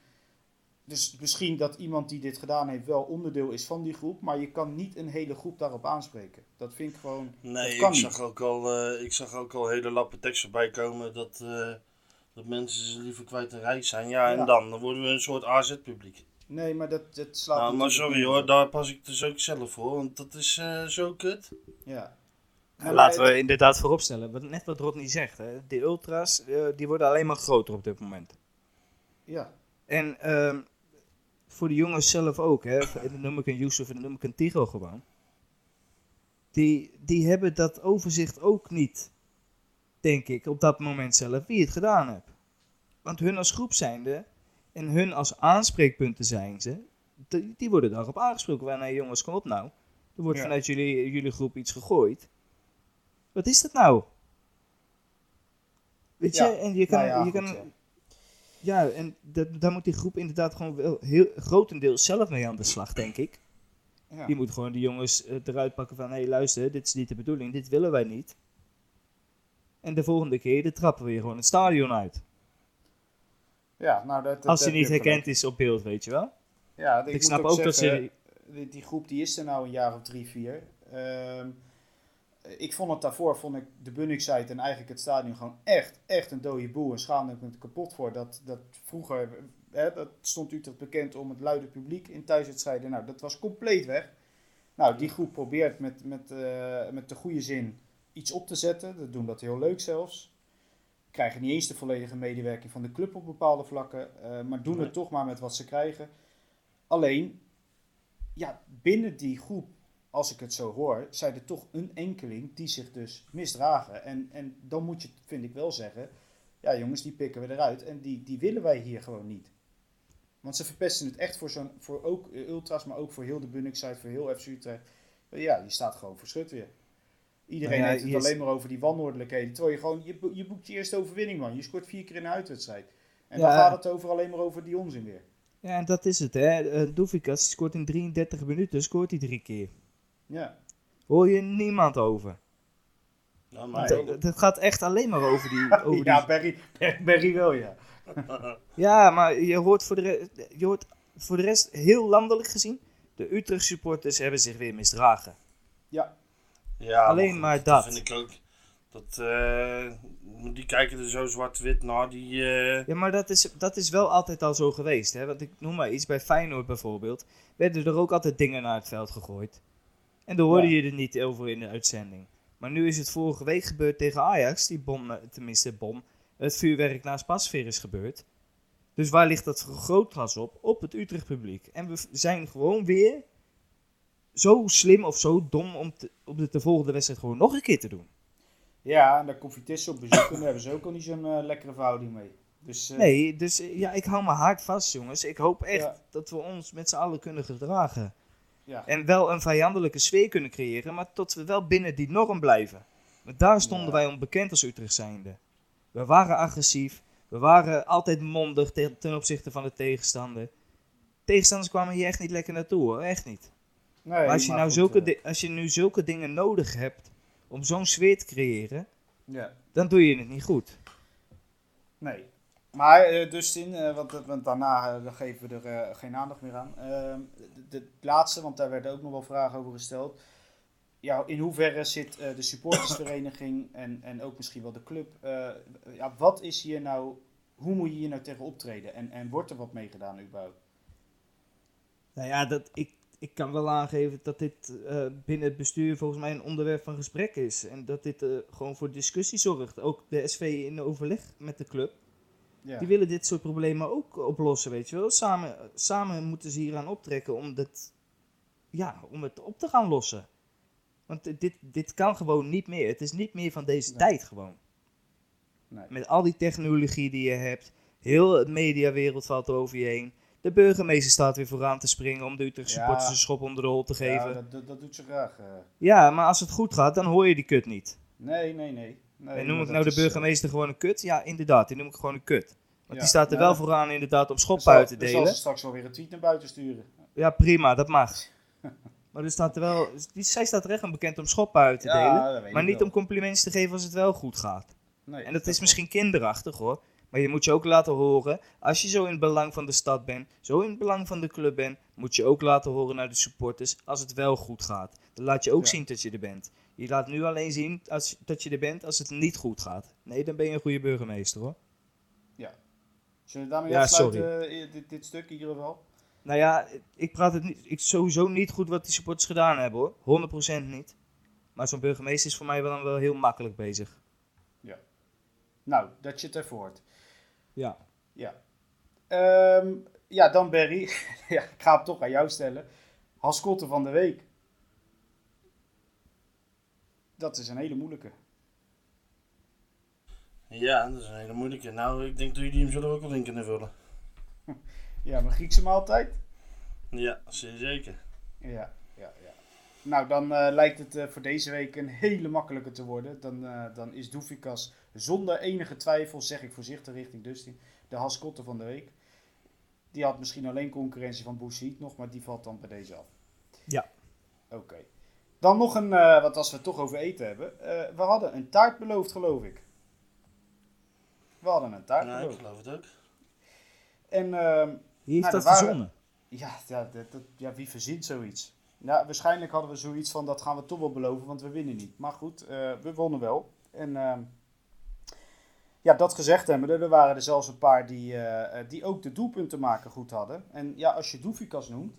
Dus misschien dat iemand die dit gedaan heeft wel onderdeel is van die groep, maar je kan niet een hele groep daarop aanspreken. Dat vind ik gewoon. Nee, ik niet. zag, ook al, ik zag ook al hele lappen tekst voorbij komen dat, dat mensen ze liever kwijt en rijk zijn. Ja, en Ja. dan? Dan worden we een soort AZ-publiek. Nee, maar dat, dat slaat. Nou, maar sorry hoor, daar pas ik dus ook zelf voor, want dat is eh, zo kut. Ja. Nou, laten we inderdaad vooropstellen, wat, net wat Rodney zegt, hè, de ultras eh, die worden alleen maar groter op dit moment. Ja, En ehm, voor de jongens zelf ook, hè, en dan noem ik een Yusuf en dan noem ik een Tigo gewoon. Die, die hebben dat overzicht ook niet, denk ik, op dat moment zelf, wie het gedaan heeft. Want hun als groep zijnde en hun als aanspreekpunten zijn ze, die, die worden daarop aangesproken. Van, nee jongens, kom op nou. Er wordt Ja. vanuit jullie, jullie groep iets gegooid. Wat is dat nou? Weet je, Ja, en je kan, nou ja, je goed, kan ja. ja, en dat, daar moet die groep inderdaad gewoon wel heel grotendeels zelf mee aan de slag, denk ik. ja. Die moet gewoon de jongens eh, eruit pakken van, hé hey, luister, dit is niet de bedoeling, dit willen wij niet. En de volgende keer, de trappen we je gewoon het stadion uit. Ja nou, dat, dat Als hij niet herkend is op beeld, weet je wel. Ja, Ik, snap ook, dat ze... die, die groep die is er nou een jaar of drie, vier. Ehm, ik vond het daarvoor, vond ik de Bunnik-site en eigenlijk het stadion gewoon echt, echt een dode boel. En schaamde ik me kapot voor. Dat, dat vroeger, hè, dat stond Utrecht bekend om het luide publiek in thuiswedstrijden. Nou, dat was compleet weg. Nou, die groep probeert met, met, eh, met de goede zin iets op te zetten. Dat doen dat heel leuk zelfs. Krijgen niet eens de volledige medewerking van de club op bepaalde vlakken. eh, maar doen Nee. het toch maar met wat ze krijgen. Alleen, ja, binnen die groep, als ik het zo hoor, zijn er toch een enkeling die zich dus misdragen. En, en dan moet je, vind ik wel zeggen, ja jongens, die pikken we eruit. En die, die willen wij hier gewoon niet. Want ze verpesten het echt voor, zo'n, voor ook eh, ultras, maar ook voor heel de Bunnik-site, voor heel FC Utrecht. Ja, je staat gewoon voor schut weer. Iedereen Nou ja, heeft het is- alleen maar over die wanordelijkheden. Terwijl je gewoon, je, bo- je boekt je eerste overwinning man. Je scoort vier keer in een uitwedstrijd. En Ja. dan gaat het over alleen maar over die onzin weer. Ja, en dat is het, hè. Uh, Doefikas scoort in 33 minuten, scoort hij drie keer. Ja. Hoor je niemand over. Nou, maar. Het het gaat echt alleen maar over die... (laughs) Over ja, die Barry, Barry wel, ja. (laughs) ja, maar je hoort, voor de re- je hoort voor de rest heel landelijk gezien... De Utrecht supporters hebben zich weer misdragen. Ja, Ja, Alleen goed, maar dat. vind ik ook. Dat, eh, die kijken er zo zwart-wit naar. Die, eh, Ja, maar dat is, dat is wel altijd al zo geweest. Hè? Want ik noem maar iets, bij Feyenoord bijvoorbeeld... werden er ook altijd dingen naar het veld gegooid. En daar hoorde Ja. je er niet over in de uitzending. Maar nu is het vorige week gebeurd tegen Ajax. Die bom, eh, tenminste bom, het vuurwerk naast Pasveer is gebeurd. Dus waar ligt dat vergrootglas op? Op het Utrecht publiek. En we zijn gewoon weer zo slim of zo dom om, te, om het de volgende wedstrijd gewoon nog een keer te doen. ja en daar komt Vitesse op bezoek en daar hebben ze ook al niet zo'n eh, lekkere verhouding mee. Dus, eh, Nee, dus eh, ja, ik hou me hard vast, jongens. Ik hoop echt Ja. dat we ons met z'n allen kunnen gedragen. ja. En wel een vijandelijke sfeer kunnen creëren, maar tot we wel binnen die norm blijven. Want daar stonden Ja. wij onbekend als Utrecht zijnde. We waren agressief, we waren altijd mondig te- ten opzichte van de tegenstander. Tegenstanders kwamen hier echt niet lekker naartoe hoor, echt niet. Nee, als je, nou goed, zulke eh, als je nu zulke dingen nodig hebt om zo'n sfeer te creëren, ja. dan doe je het niet goed. Nee. Maar eh Dustin, eh, want, want daarna dan geven we er geen aandacht meer aan. Ehm, de, de laatste, want daar werden ook nog wel vragen over gesteld. Ja, in hoeverre zit de supportersvereniging (coughs) en, en ook misschien wel de club? ja, wat is hier nou, hoe moet je hier nou tegen optreden? En, en wordt er wat mee gedaan überhaupt? Nou ja, dat, ik, ik kan wel aangeven dat dit eh, binnen het bestuur volgens mij een onderwerp van gesprek is. En dat dit eh, gewoon voor discussie zorgt. Ook de SV in overleg met de club. Ja. Die willen dit soort problemen ook oplossen, weet je wel. Samen, samen moeten ze hier aan optrekken om, dit, ja, om het op te gaan lossen. Want dit- dit, dit kan gewoon niet meer. Het is niet meer van deze Nee. tijd gewoon. Nee. Met al die technologie die je hebt. Heel het mediawereld valt over je heen. De burgemeester staat weer vooraan te springen om de Utrecht Ja. supporters een schop onder de hol te geven. Ja, Ja, dat, dat, doet ze graag. eh. maar als het goed gaat, dan hoor je die kut niet. nee, nee, nee. nee en noem ik nou de eh, burgemeester gewoon een kut? Ja, inderdaad, die noem ik gewoon een kut. Want Ja, die staat er nou, wel vooraan inderdaad om zal- uit te dan zal delen. ze straks wel weer een tweet naar buiten sturen. Ja, prima, dat mag. (laughs) Maar er staat er wel, die, zij staat er echt om bekend om schoppen uit te Ja, delen. Maar niet wel. om complimentjes te geven als het wel goed gaat. Nee, En dat is misschien kinderachtig hoor. Maar je moet je ook laten horen, als je zo in het belang van de stad bent, zo in het belang van de club bent, moet je ook laten horen naar de supporters als het wel goed gaat. Dan laat je ook Ja. zien dat je er bent. Je laat nu alleen zien als, dat je er bent als het niet goed gaat. Nee, dan ben je een goede burgemeester hoor. Zullen we daarmee Ja, afsluiten, eh, dit, dit stuk in ieder geval? Nou ja, ik praat het niet, ik sowieso niet goed wat die supporters gedaan hebben hoor. 100% niet. Maar zo'n burgemeester is voor mij wel, dan wel heel makkelijk bezig. Nou, dat je het even hoort. Ja. Ja. Ehm, ja, dan Barry. (laughs) ja, ik ga hem toch aan jou stellen. Haskotten van de week. Dat is een hele moeilijke. ja, dat is een hele moeilijke. Nou, ik denk dat jullie hem zullen ook wel in kunnen vullen. (laughs) Ja, mijn Griekse maaltijd. Ja, zeer zeker. Ja, ja, ja. Nou, dan eh, lijkt het eh, voor deze week een hele makkelijke te worden. Dan, eh, dan is Doefikas zonder enige twijfel, zeg ik voorzichtig richting Dustin, de haskotte van de week. Die had misschien alleen concurrentie van Boussiet nog, maar die valt dan bij deze af. Ja. Oké. Dan nog een, eh wat als we het toch over eten hebben. eh, we hadden een taart beloofd, geloof ik. We hadden een taart Nou, ik beloofd. geloof het ook. En ehm, Wie heeft Nou, dat er waren- verzonnen? ja, ja, dat, dat- ja, wie verzint zoiets? Ja, waarschijnlijk hadden we zoiets van dat gaan we toch wel beloven, want we winnen niet. Maar goed, eh, we wonnen wel. En ehm, ja, dat gezegd hebben, er waren er zelfs een paar die, eh, eh, die ook de doelpunten maken goed hadden. En ja, als je Doefikas noemt,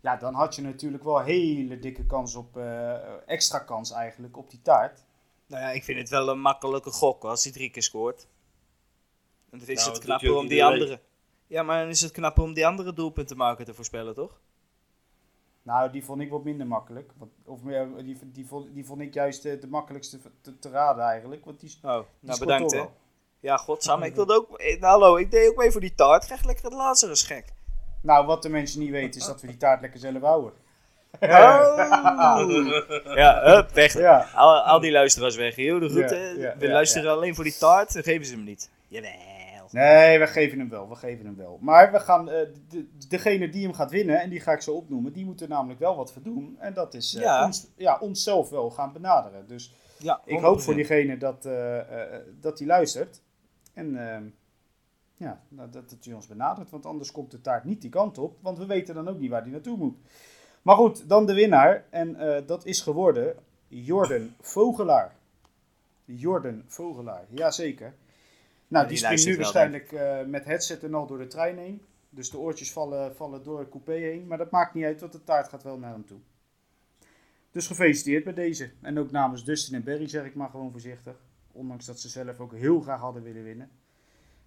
ja, dan had je natuurlijk wel een hele dikke kans op, eh, extra kans eigenlijk, op die taart. Nou ja, ik vind het wel een makkelijke gok als hij drie keer scoort. En dan is Nou, het knapper om die andere... Ja, maar dan is het knapper om die andere doelpunten maken te voorspellen, toch? Nou, die vond ik wat minder makkelijk. Of meer, die, die, vond, die vond ik juist eh, de makkelijkste te, te raden eigenlijk. Want die, die Oh, nou bedankt hè. wel. Ja, godsamme, ik wilde ook... eh, hallo, ik deed ook mee voor die taart. Krijg lekker het Lazarus gek. Nou, wat de mensen niet weten is dat we die taart lekker zelf houden. Oh. (laughs) ja, hup, weg. Ja. Al, al die luisteraars weg. Heel de Ja, ja, We ja, luisteren alleen voor die taart, dan geven ze hem niet. Jawel. Nee, we geven hem wel. We geven hem wel. Maar we gaan, eh, de, degene die hem gaat winnen, en die ga ik zo opnoemen, die moet er namelijk wel wat voor doen. En dat is eh, Ja. Ons, ja, onszelf wel gaan benaderen. Dus Ja, ik hoop voor diegene dat dat die luistert. En ehm, ja, nou, dat, dat hij ons benadert. Want anders komt de taart niet die kant op. Want we weten dan ook niet waar die naartoe moet. Maar goed, dan de winnaar. En eh, dat is geworden Jordan Vogelaar. Jordan Vogelaar, jazeker. Nou, die, die springt nu waarschijnlijk eh, met headset en al door de trein heen. Dus de oortjes vallen, vallen door het coupé heen. Maar dat maakt niet uit, want de taart gaat wel naar hem toe. Dus gefeliciteerd bij deze. En ook namens Dustin en Barry zeg ik maar gewoon voorzichtig. Ondanks dat ze zelf ook heel graag hadden willen winnen.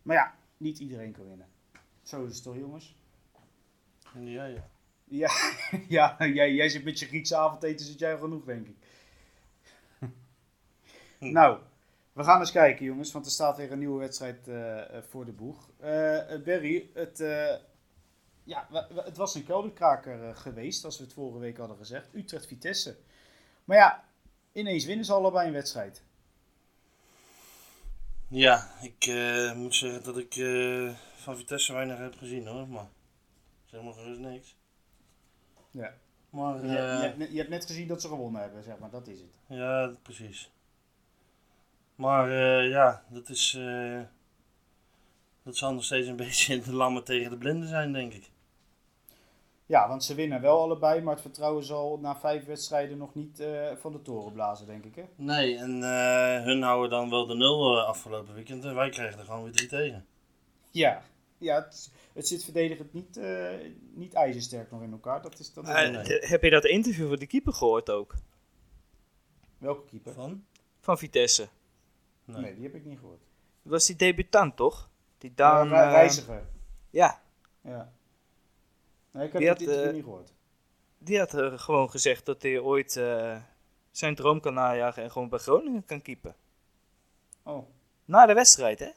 Maar ja, niet iedereen kan winnen. Zo is het toch, jongens? Ja, ja. Ja, (laughs) ja jij, jij zit met je Griekse avondeten, zit jij genoeg, denk ik. nou, we gaan eens kijken, jongens, want er staat weer een nieuwe wedstrijd eh, eh, voor de boeg. Eh, Barry, het, ja, het was een kelderkraker geweest, als we het vorige week hadden gezegd. Utrecht-Vitesse. Maar ja, ineens winnen ze allebei een wedstrijd. Ja, ik eh, moet zeggen dat ik eh, van Vitesse weinig heb gezien hoor, maar zeg maar gerust niks. Ja. Maar Je, je, eh, hebt, net- je hebt net gezien dat ze gewonnen hebben, zeg maar, dat is het. ja, precies. Maar ja, dat is. eh, dat zal nog steeds een (laughs) beetje de lammen tegen de blinden zijn, denk ik. Ja, want ze winnen wel allebei, maar het vertrouwen zal na vijf wedstrijden nog niet eh, van de toren blazen, denk ik. Hè? Nee, en eh, hun houden dan wel de nul eh, afgelopen weekend en wij krijgen er gewoon weer drie tegen. Ja, ja het, het zit verdedigend niet, eh, niet ijzersterk nog in elkaar. Dat is, dat Eh, d- heb je dat interview van de keeper gehoord ook? Welke keeper? Van? Van Vitesse. Nee. Nee. die heb ik niet gehoord. Dat was die debutant, toch? Die Daan... Ja, Re- eh, Reiziger. ja, Ja. Nee, ik heb Die dat had, eh, niet gehoord. die had eh, gewoon gezegd dat hij ooit eh, zijn droom kan najagen en gewoon bij Groningen kan keepen. Oh, Na de wedstrijd, hè?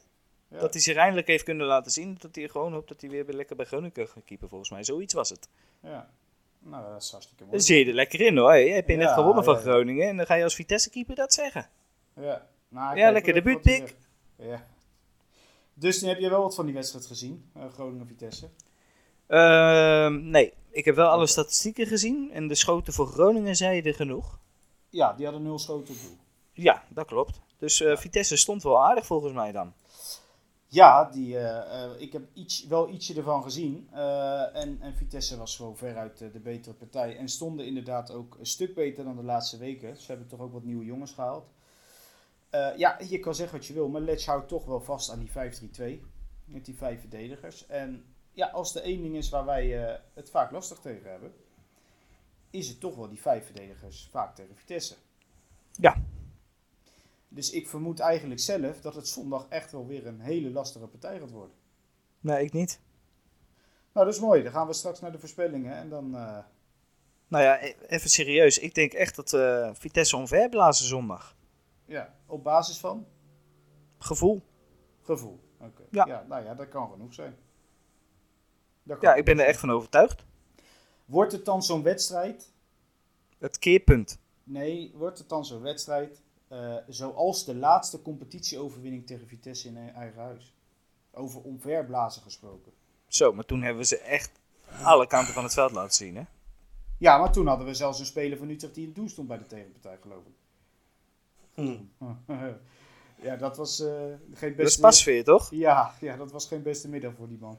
ja. Dat hij zich eindelijk heeft kunnen laten zien dat hij gewoon hoopt dat hij weer lekker bij Groningen kan gaan keepen, volgens mij. Zoiets was het. ja. Nou, dat is hartstikke mooi. Dan zie je er lekker in hoor. Je hebt je net gewonnen van ja. Groningen en dan ga je als Vitesse keeper dat zeggen. Ja, nou, Ja, lekker zegt. Ja. Dus dan heb je wel wat van die wedstrijd gezien, Groningen-Vitesse. Ehm, nee, ik heb wel alle statistieken gezien en de schoten voor Groningen zeiden genoeg. Ja, die hadden nul schoten op doel. Ja, dat klopt. Dus eh, Vitesse stond wel aardig volgens mij dan. Ja, die, eh, eh, ik heb iets, wel ietsje ervan gezien. En, en Vitesse was gewoon veruit de betere partij. En stonden inderdaad ook een stuk beter dan de laatste weken. Ze hebben toch ook wat nieuwe jongens gehaald. Eh, ja, je kan zeggen wat je wil, maar Letch houdt toch wel vast aan die 5-3-2. Met die vijf verdedigers. En ja, als er één ding is waar wij eh, het vaak lastig tegen hebben, is het toch wel die vijf verdedigers vaak tegen Vitesse. Ja. Dus ik vermoed eigenlijk zelf dat het zondag echt wel weer een hele lastige partij gaat worden. Nee, ik niet. Nou, dat is mooi. Dan gaan we straks naar de voorspellingen en dan... eh, Nou ja, e- even serieus. Ik denk echt dat eh, Vitesse omverblazen zondag. ja, op basis van Gevoel. gevoel. Oké. Ja. Ja. nou ja, dat kan genoeg zijn. Ja, ik ben er echt van overtuigd. Wordt het dan zo'n wedstrijd? Het keerpunt. Nee, wordt het dan zo'n wedstrijd eh, zoals de laatste competitieoverwinning tegen Vitesse in eigen huis? Over omverblazen gesproken. Zo, maar toen hebben we ze echt alle kanten van het veld laten zien, hè? Ja, maar toen hadden we zelfs een speler van Utrecht die in het doel stond bij de tegenpartij, geloof ik. Hm. (laughs) ja, dat was eh, geen beste... Dat is pasveer, toch? Ja, ja, dat was geen beste middag voor die man.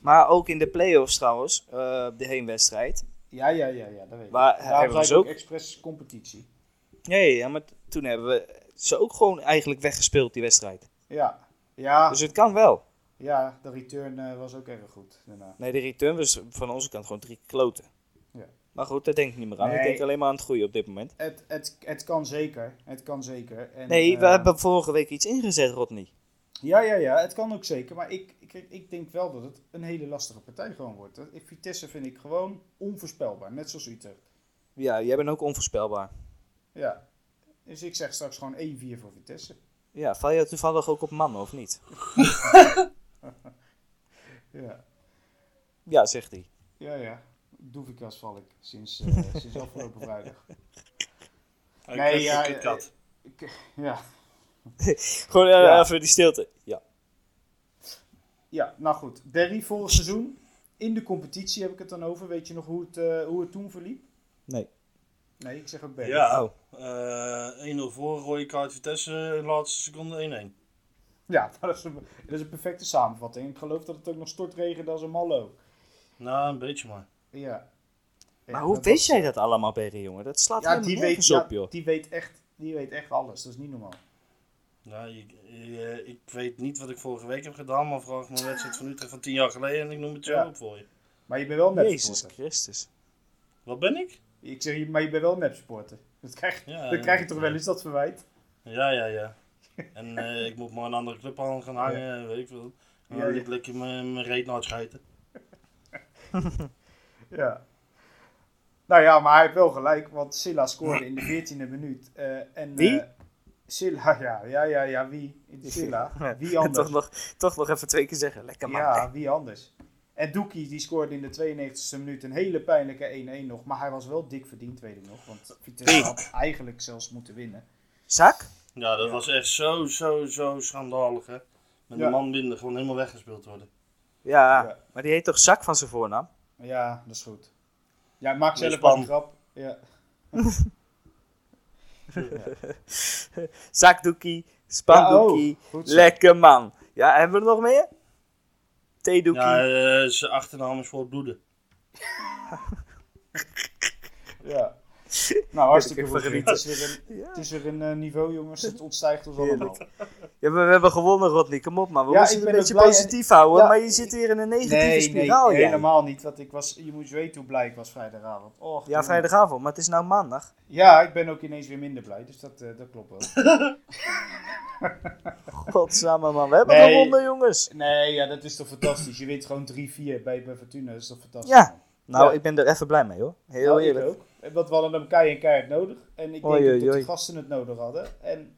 Maar ook in de play-offs trouwens, eh, de heenwedstrijd. Ja, ja, ja, ja, dat weet ik. Daarom hebben we ze ik ook expres competitie. Nee, ja, maar toen hebben we ze ook gewoon eigenlijk weggespeeld, die wedstrijd. Ja, ja, Dus het kan wel. ja de return eh, was ook erg goed. Daarna. Nee, de return was van onze kant gewoon drie kloten. Ja. Maar goed, daar denk ik niet meer aan. Ik denk alleen maar aan het groeien op dit moment. Het, het, het kan zeker, het kan zeker. En, Nee, we eh, hebben vorige week iets ingezet, Rodney. Ja, ja, ja, het kan ook zeker. Maar ik, ik, ik denk wel dat het een hele lastige partij gewoon wordt. Vitesse vind ik gewoon onvoorspelbaar, net zoals Utrecht. Ja, jij bent ook onvoorspelbaar. Ja, dus ik zeg straks gewoon 1-4 voor Vitesse. Ja, val je toevallig ook op mannen of niet? (laughs) Ja, Ja, zegt hij. ja, ja. Doevikas val ik sinds, eh, sinds afgelopen vrijdag. Ik Nee, ja, KitKat. Ik, ja. (laughs) Gewoon eh, Ja. even die stilte. Ja. ja, nou goed. Berry vorig seizoen. In de competitie heb ik het dan over. Weet je nog hoe het, eh, hoe het toen verliep? Nee. Nee, ik zeg ook Berry. Ja, Oh. eh 1-0 voor, rode kaart Vitesse, laatste seconde 1-1. Ja, (laughs) dat is, een, dat is een perfecte samenvatting. Ik geloof dat het ook nog stortregende als een mallo. Nou, een beetje maar. Ja. Ja, Maar hoe was- jij dat allemaal, Berry, jongen? Dat slaat Ja, helemaal die weet, op, joh. die, weet echt, die weet echt alles. Dat is niet normaal. Nou, ik, eh, ik weet niet wat ik vorige week heb gedaan, maar vraag me een wedstrijd van Utrecht van 10 jaar geleden en ik noem het zo Ja. op voor je. Maar je bent wel een Jezus. Christus. Wat ben ik? Ik zeg, je- maar je bent wel een nepsporter. Dat krijg, Ja, dan ja, krijg je toch ja. wel eens dat verwijt. Ja, ja, ja. En eh, ik moet maar een andere club aan gaan hangen, weet ik veel. Dan ja. liet lekker mijn mijn reet naar het schijten. (laughs) Ja. Nou ja, maar hij heeft wel gelijk, want Silla scoorde in de 14e minuut. eh, en, Wie? eh, Silla, (laughs) ja, ja, ja, ja, wie? Silla. (laughs) Wie anders? toch, nog, toch nog even twee keer zeggen. Lekker man. Ja, wie anders? En Doekie die scoorde in de 92e minuut een hele pijnlijke 1-1 nog. Maar hij was wel dik verdiend, weet ik nog. Want Vitesse had eigenlijk zelfs moeten winnen. Zak? Ja, dat was echt zo, zo, zo schandalig, hè. Met Ja. een man binnen gewoon helemaal weggespeeld worden. Ja, Ja. maar die heet toch Zak van zijn voornaam? Ja, dat is goed. Ja, maak zelf een grap. Ja. (laughs) (laughs) Zakdoekie, Ja, spandoekie, oh, goed zo. lekker man. Ja, hebben we er nog meer? Theedoekie. Ja, eh, zijn achternaam is voor bloeden. (laughs) Ja. (laughs) Nou, hartstikke goed. genieten. Het is weer een, het is weer een eh, niveau, jongens. Het ontstijgt ons allemaal. Ja, we, we hebben gewonnen, Rodney. Kom op, man. We Ja, moeten het een beetje positief houden, Ja. maar je zit weer in een negatieve Nee, nee, spiraal. jij. helemaal niet. Want ik was, je moet weten hoe blij ik was vrijdagavond. Och, Ja, vrijdagavond, maar het is nou maandag. Ja, ik ben ook ineens weer minder blij. Dus dat, eh, dat klopt wel. (laughs) Godsamme, man. We hebben Nee. gewonnen, jongens. Nee, ja, dat is toch fantastisch. Je wint gewoon 3-4 bij, bij Fortuna. Dat is toch fantastisch. Ja. Nou, ik ben er even blij mee, hoor. Heel Nou, ik eerlijk. ook. Want we hadden hem kei en keihard nodig. En ik Oei, denk oei, dat de oei. gasten het nodig hadden. En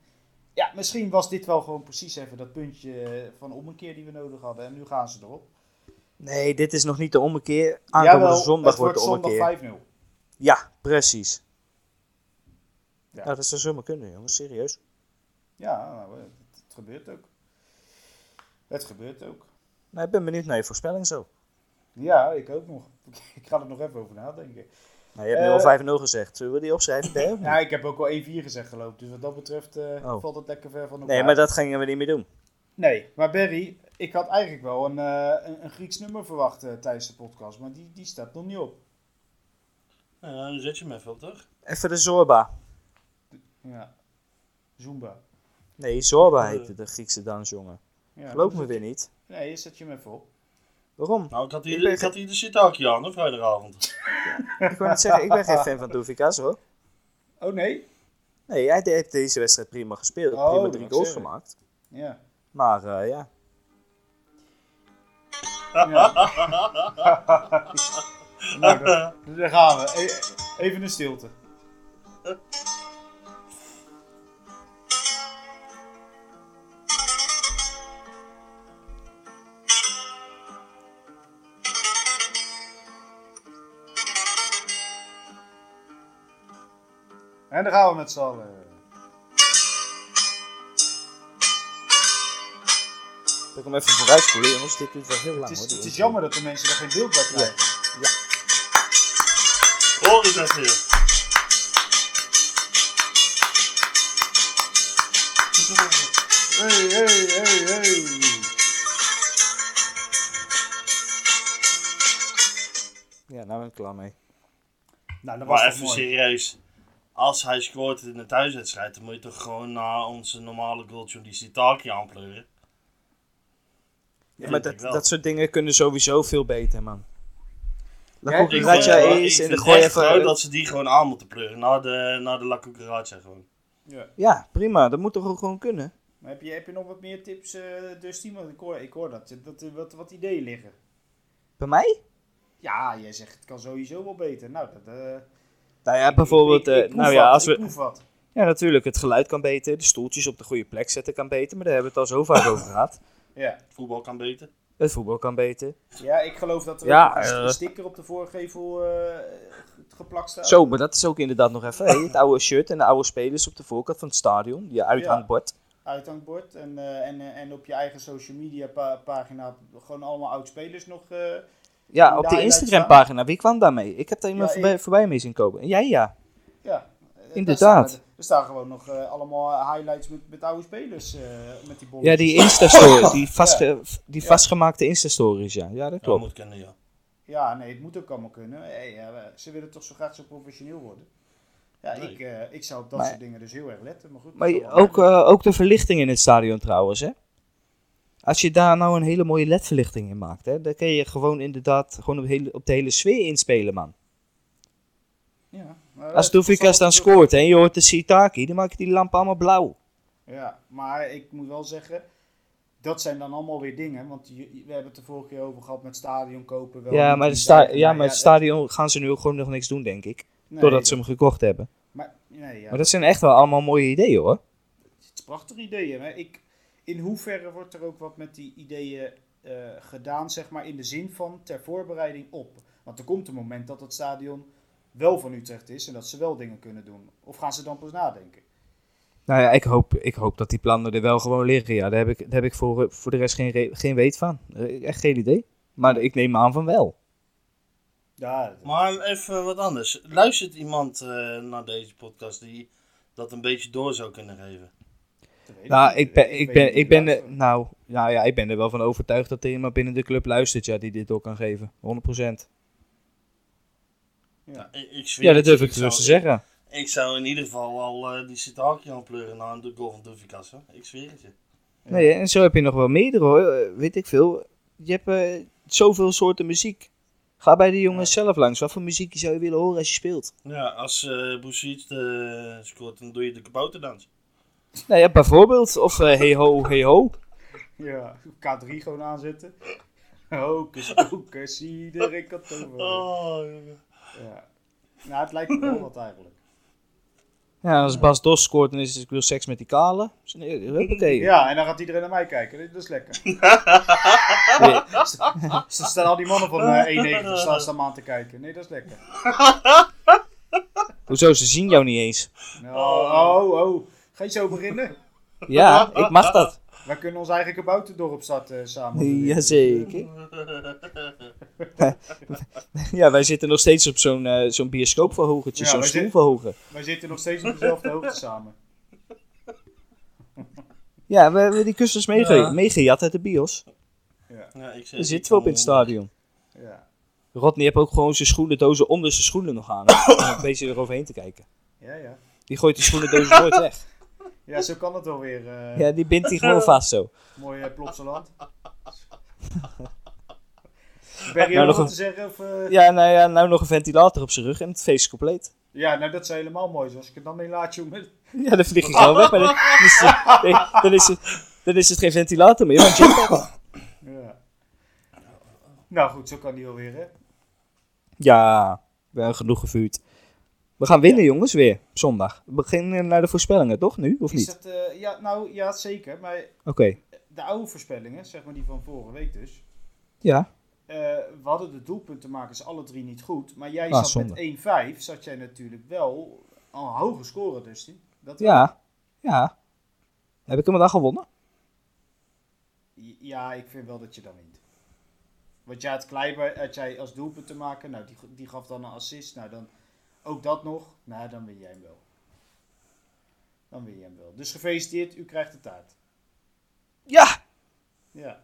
ja, misschien was dit wel gewoon precies even dat puntje van ommekeer die we nodig hadden. En nu gaan ze erop. Nee, dit is nog niet de ommekeer. Aankomende Jawel, zondag het wordt de zondag ommekeer. 5-0. Ja, precies. Ja. Nou, dat zou zomaar kunnen, jongens. Serieus. Ja, nou, het, het gebeurt ook. Het gebeurt ook. Nou, ik ben benieuwd naar je voorspelling zo. Ja, ik ook nog. (laughs) Ik ga er nog even over nadenken. Nou, je hebt nu Eh, al 5-0 gezegd. Zullen we die opschrijven, Ben? Ja, ik heb ook al 1-4 gezegd geloof ik. Dus wat dat betreft eh, Oh. valt het lekker ver van elkaar. Nee, maar dat gingen we niet meer doen. Nee, maar Barry, ik had eigenlijk wel een, eh, een, een Grieks nummer verwacht eh, tijdens de podcast. Maar die, die staat nog niet op. Ja, dan zet je hem even op, toch? Even de Zorba. Ja. Zumba. Nee, Zorba Eh. heette de Griekse dansjongen. Ja, Geloof me weer niet. Nee, zet je hem even op. Waarom? Nou, ik had hier, Ik ben ik had hier de sitaakje aan, hè, vrijdagavond. (laughs) Ik wou net zeggen, ik ben geen fan van Doevikas hoor. Oh nee? Nee, hij heeft deze wedstrijd prima gespeeld. Oh, prima drie goals zeggen. gemaakt. Ja. Maar eh, ja, ja. (laughs) nou, daar, daar gaan we. E- even een stilte. (laughs) En dan gaan we met z'n allen. ik hem even vooruit spoelen jongens. Dit duurt wel heel lang Het is, hoor. het is jammer dat de mensen er geen beeld bij krijgen. Hoor eens even hier. Hey, hey, hey, hey. Ja, nou ben ik klaar mee. Nou, dat was Maar even mooi. serieus. Als hij scoort in een thuiswedstrijd, dan moet je toch gewoon na onze normale goaltje die Sitaki aanpleuren. Ja, maar dat, dat soort dingen kunnen sowieso veel beter, man. La Ja, Cucaracha is dan vind gooi even... dat ze die gewoon aan moeten pleuren. Na de, na de La Cucaracha gewoon. Ja. Ja, prima. Dat moet toch ook gewoon kunnen? Maar heb je, heb je nog wat meer tips, eh Dusty? Want ik hoor, ik hoor dat, dat er wat, wat ideeën liggen. Bij mij? Ja, jij zegt het kan sowieso wel beter. Nou, dat... eh, Nou ja, bijvoorbeeld... ik- eh, nou ja, als we... Ja, natuurlijk. Het geluid kan beter. De stoeltjes op de goede plek zetten kan beter. Maar daar hebben we het al zo vaak over gehad. Ja. Voetbal kan beter. Het voetbal kan beter. ja, ik geloof dat er Ja, een eh. sticker op de voorgevel eh, geplakt staat. Zo, maar dat is ook inderdaad nog even. Het oude shirt en de oude spelers op de voorkant van het stadion. Je uithangbord. Uithangbord. En, en, en op je eigen social media pa- pagina gewoon allemaal oud-spelers nog... eh, Ja, op de highlights Instagram pagina. Wie kwam daarmee? Ik heb daar iemand Ja, voorbij, ik- voorbij mee zien komen. En jij ja. ja. eh, Inderdaad. daar staan- Er staan gewoon nog eh, allemaal highlights met, met oude spelers. eh, met die Ja, die Insta-story. Die, (laughs) vastge, die Ja. vastgemaakte Insta-stories, ja. Ja, dat klopt. moet kennen, ja. Ja, nee, het moet ook allemaal kunnen. Hey, ze willen toch zo graag zo professioneel worden. Ja, Nee. ik, eh, ik zou op dat Maar- soort dingen dus heel erg letten. Maar goed, Maar dat ook, eh, ook de verlichting in het stadion trouwens, hè. Als je daar nou een hele mooie LED-verlichting in maakt, hè, dan kun je gewoon inderdaad gewoon op, hele, op de hele sfeer inspelen, man. ja, maar Als Doefikas dan scoort hè, en je hoort de Sitaki, dan maak je die lampen allemaal blauw. Ja, maar ik moet wel zeggen, dat zijn dan allemaal weer dingen. Want je- we hebben het de vorige keer over gehad met stadion kopen. Wel Ja, maar, sta ja, maar het ja, stadion gaan ze nu ook gewoon nog niks doen, denk ik. nee, Doordat dat- ze hem gekocht hebben. Maar, nee, ja, Maar dat zijn echt wel allemaal mooie ideeën, hoor. Het is prachtig ideeën. Maar ik, in hoeverre wordt er ook wat met die ideeën eh, gedaan, zeg maar, in de zin van ter voorbereiding op? Want er komt een moment dat het stadion wel van Utrecht is en dat ze wel dingen kunnen doen. Of gaan ze dan pas nadenken? Nou ja, ik hoop, ik hoop dat die plannen er wel gewoon liggen. Ja, daar heb ik, daar heb ik voor, voor de rest geen, geen weet van. Eh, Echt geen idee. Maar ik neem aan van wel. Ja, Maar even wat anders. Luistert iemand eh, naar deze podcast die dat een beetje door zou kunnen geven? Nou, ik ben, ik ben, ik ben, er- nou, nou ja, ik ben er wel van overtuigd dat er iemand binnen de club luistert ja, die dit door kan geven. 100%. Ja. Ik, ik Ja, dat durf ik gerust te zeggen. Ik zou in ieder geval al eh, die Sitaki aanpleuren na een goal van Doefikas. Ik zweer het je. Nee, en zo heb je nog wel meerdere hoor. Eh, Weet ik veel. Je hebt eh, zoveel soorten muziek. Ga bij de jongens zelf langs. Wat voor muziek zou je willen horen als je speelt? Ja, als uh, Boussiet scoort, dan doe je de kabouterdans. Nou ja, bijvoorbeeld. Of eh, hey ho, hey ho. Ja, K3 gewoon aanzetten. Hocus pocus, iedereen kan toveren. Oh, jongen. Ja. Nou, het lijkt me wel wat eigenlijk. Ja, als Bas Dos scoort, dan is het ik wil seks met die kale. Oké. Ja, en dan gaat iedereen naar mij kijken. Dat is lekker. (laughs) (laughs) Ze staan al die mannen van eh 1,90 staan, staan aan te kijken. Nee, dat is lekker. Hoezo, ze zien jou niet eens. Nou, oh, oh. Ga je zo beginnen? (laughs) Ja, ik mag dat. Wij kunnen ons eigen kabouterdorp starten samen. (laughs) Jazeker. (laughs) Ja, wij zitten nog steeds op zo'n eh, zo'n bioscoopverhogertje, Ja, zo'n wij zitten- stoelverhoger. Wij zitten nog steeds op dezelfde hoogte samen. Ja, we hebben die kussens meege Ja. meegejat uit de bios. Ja, Ja, ik zeg, Daar ik zitten we op in het stadion. ja. Rodney heeft ook gewoon zijn schoenendozen onder zijn schoenen nog aan. (coughs) Om een beetje eroverheen te kijken. Ja, ja. Die gooit die schoenendozen nooit weg. Ja, zo kan het wel weer. eh Ja, die bindt hij gewoon vast zo. Mooi uh, Plopsaland. (laughs) Ben je Nou, nog nog wat een- te zeggen? Of, eh? Ja, nou ja, nou nog een ventilator op zijn rug en het feest is compleet. Ja, nou dat zou helemaal mooi zijn. Als ik het dan mee laat, jongen. Ja, dan vlieg je gewoon weg. Maar dan, is het, nee, dan, is het, dan is het geen ventilator meer, jetpack. Ja. Nou goed, zo kan die wel weer, hè? Ja, we hebben genoeg gevuurd. We gaan winnen, jongens, weer. Zondag. We beginnen naar de voorspellingen, toch? Nu, of Is niet? dat, eh, ja, nou, ja, zeker. Maar Oké. de oude voorspellingen, zeg maar die van vorige week dus. Ja. eh, we hadden de doelpuntenmakers alle drie niet goed. Maar jij Ah, zat zonde. met 1-5, zat jij natuurlijk wel al een hoge score, dus die. Dat Ja. Ja. Heb ik hem dan gewonnen? Ja, ik vind wel dat je dan wint. Want jij had Kleiber, had jij als doelpuntenmaker, nou die, die gaf dan een assist. Nou dan ook dat nog. Nou, dan win jij hem wel. Dan win je hem wel. Dus gefeliciteerd, u krijgt de taart. Ja! Ja.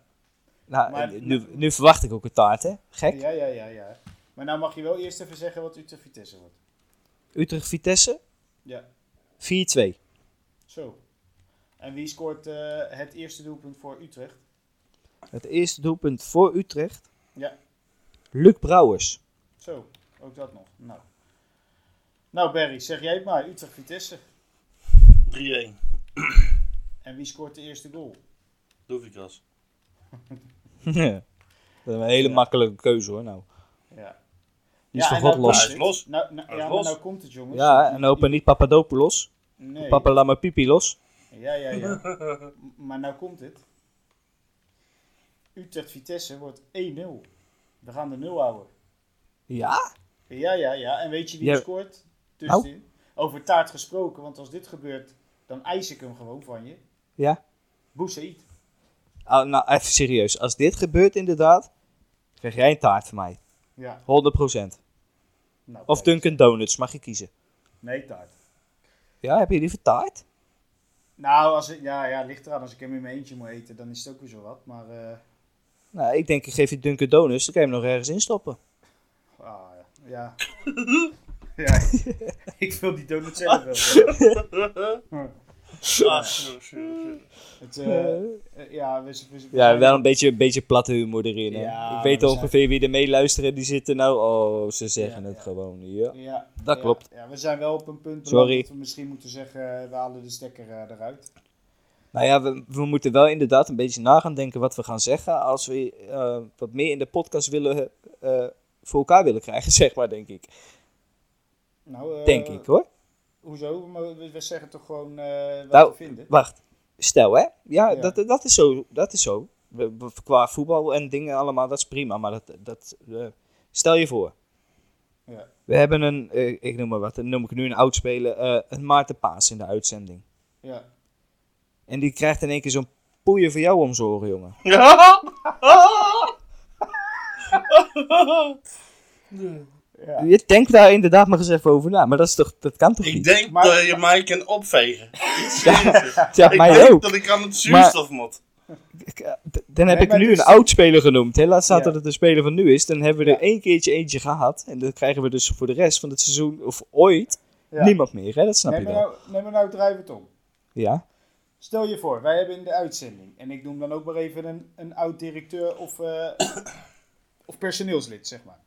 Nou, Maar- nu, nu verwacht ik ook een taart, hè? Gek. Ja, ja, ja, ja. Maar nou mag je wel eerst even zeggen wat Utrecht Vitesse wordt. Utrecht-Vitesse, Ja, 4-2. zo. En wie scoort eh, het eerste doelpunt voor Utrecht? Het eerste doelpunt voor Utrecht, Ja, Luc Brouwers. zo. Ook dat nog. Nou, nou Barry, zeg jij het maar. Utrecht-Vitesse. 3-1. En wie scoort de eerste goal? Doefikas. (laughs) dat is een hele Ja. makkelijke keuze hoor nou. Ja. Die is Ja, toch nou los? los. Nou, nou, ja, los. maar nou komt het jongens. Ja, en hopen niet Papadopoulos. Nee. Papa laat maar pipi los. Ja, ja, ja. (laughs) Maar nou komt het. Utrecht-Vitesse wordt 1-0. We gaan de 0 houden. Ja? Ja, ja, ja. En weet je wie Ja. er scoort? Tussenin. Over taart gesproken, want als dit gebeurt, dan eis ik hem gewoon van je. Ja? Boussaïd. Ah, nou, even serieus. Als dit gebeurt inderdaad, krijg jij een taart van mij. Ja. 100%. Nou, Of. Dunkin' Donuts, mag je kiezen. Nee, taart. Ja, heb je liever taart? Nou, als ik, ja, ja, ligt eraan. Als ik hem in mijn eentje moet eten, dan is het ook weer zo wat. Maar, eh, Nou, ik denk ik geef je Dunkin' Donuts, dan kan je hem nog ergens in stoppen. ah, ja. (laughs) (laughs) Ja. ik wil die donut zelf wel. Ah, ja, we, we, we Ja, zijn- wel een beetje, een beetje platte humor erin. Hè? Ja, ik weet we zijn- ongeveer wie er mee luisteren. Die zitten nou, oh, ze zeggen Ja, het ja. gewoon. Ja. Ja, Dat ja, klopt. Ja, we zijn wel op een punt beland Sorry. dat we misschien moeten zeggen, eh, we halen de stekker eh, eruit. Nou ja, we, we moeten wel inderdaad een beetje na gaan denken wat we gaan zeggen. Als we eh, wat meer in de podcast willen, eh, voor elkaar willen krijgen, (laughs) zeg maar, denk ik. Nou, eh, Denk ik hoor. Hoezo? Maar we, we zeggen toch gewoon eh, wat Nou, we vinden? Wacht, stel hè. Ja, Ja. Dat, dat is zo. Dat is zo. We- we- Qua voetbal en dingen allemaal, dat is prima. Maar dat, dat, eh, stel je voor. Ja. We hebben een, eh, ik noem maar wat, noem ik nu een oud speler, eh, een Maarten Paas in de uitzending. Ja. En die krijgt in één keer zo'n poeien voor jou om zijn oren, jongen. (laughs) (laughs) ja. Je denkt daar inderdaad maar eens even over na. Maar dat, is toch, dat kan toch Ik niet? denk Maar- dat je mij kan opvegen. (laughs) Ja, ik mij denk ook. dat ik aan het zuurstof moet. Ik, eh, Dan heb Nee, ik maar nu dus- een oud speler genoemd. Staan Ja. dat het een speler van nu is. Dan hebben we er Ja. één keertje eentje gehad. En dan krijgen we dus voor de rest van het seizoen, of ooit, Ja. niemand meer. Hè? Dat snap Nee, je maar wel. nou, nee, maar nou drijven het om. Ja. Stel je voor, wij hebben in de uitzending, en ik noem dan ook maar even een, een oud directeur of, eh, (coughs) of personeelslid, zeg maar.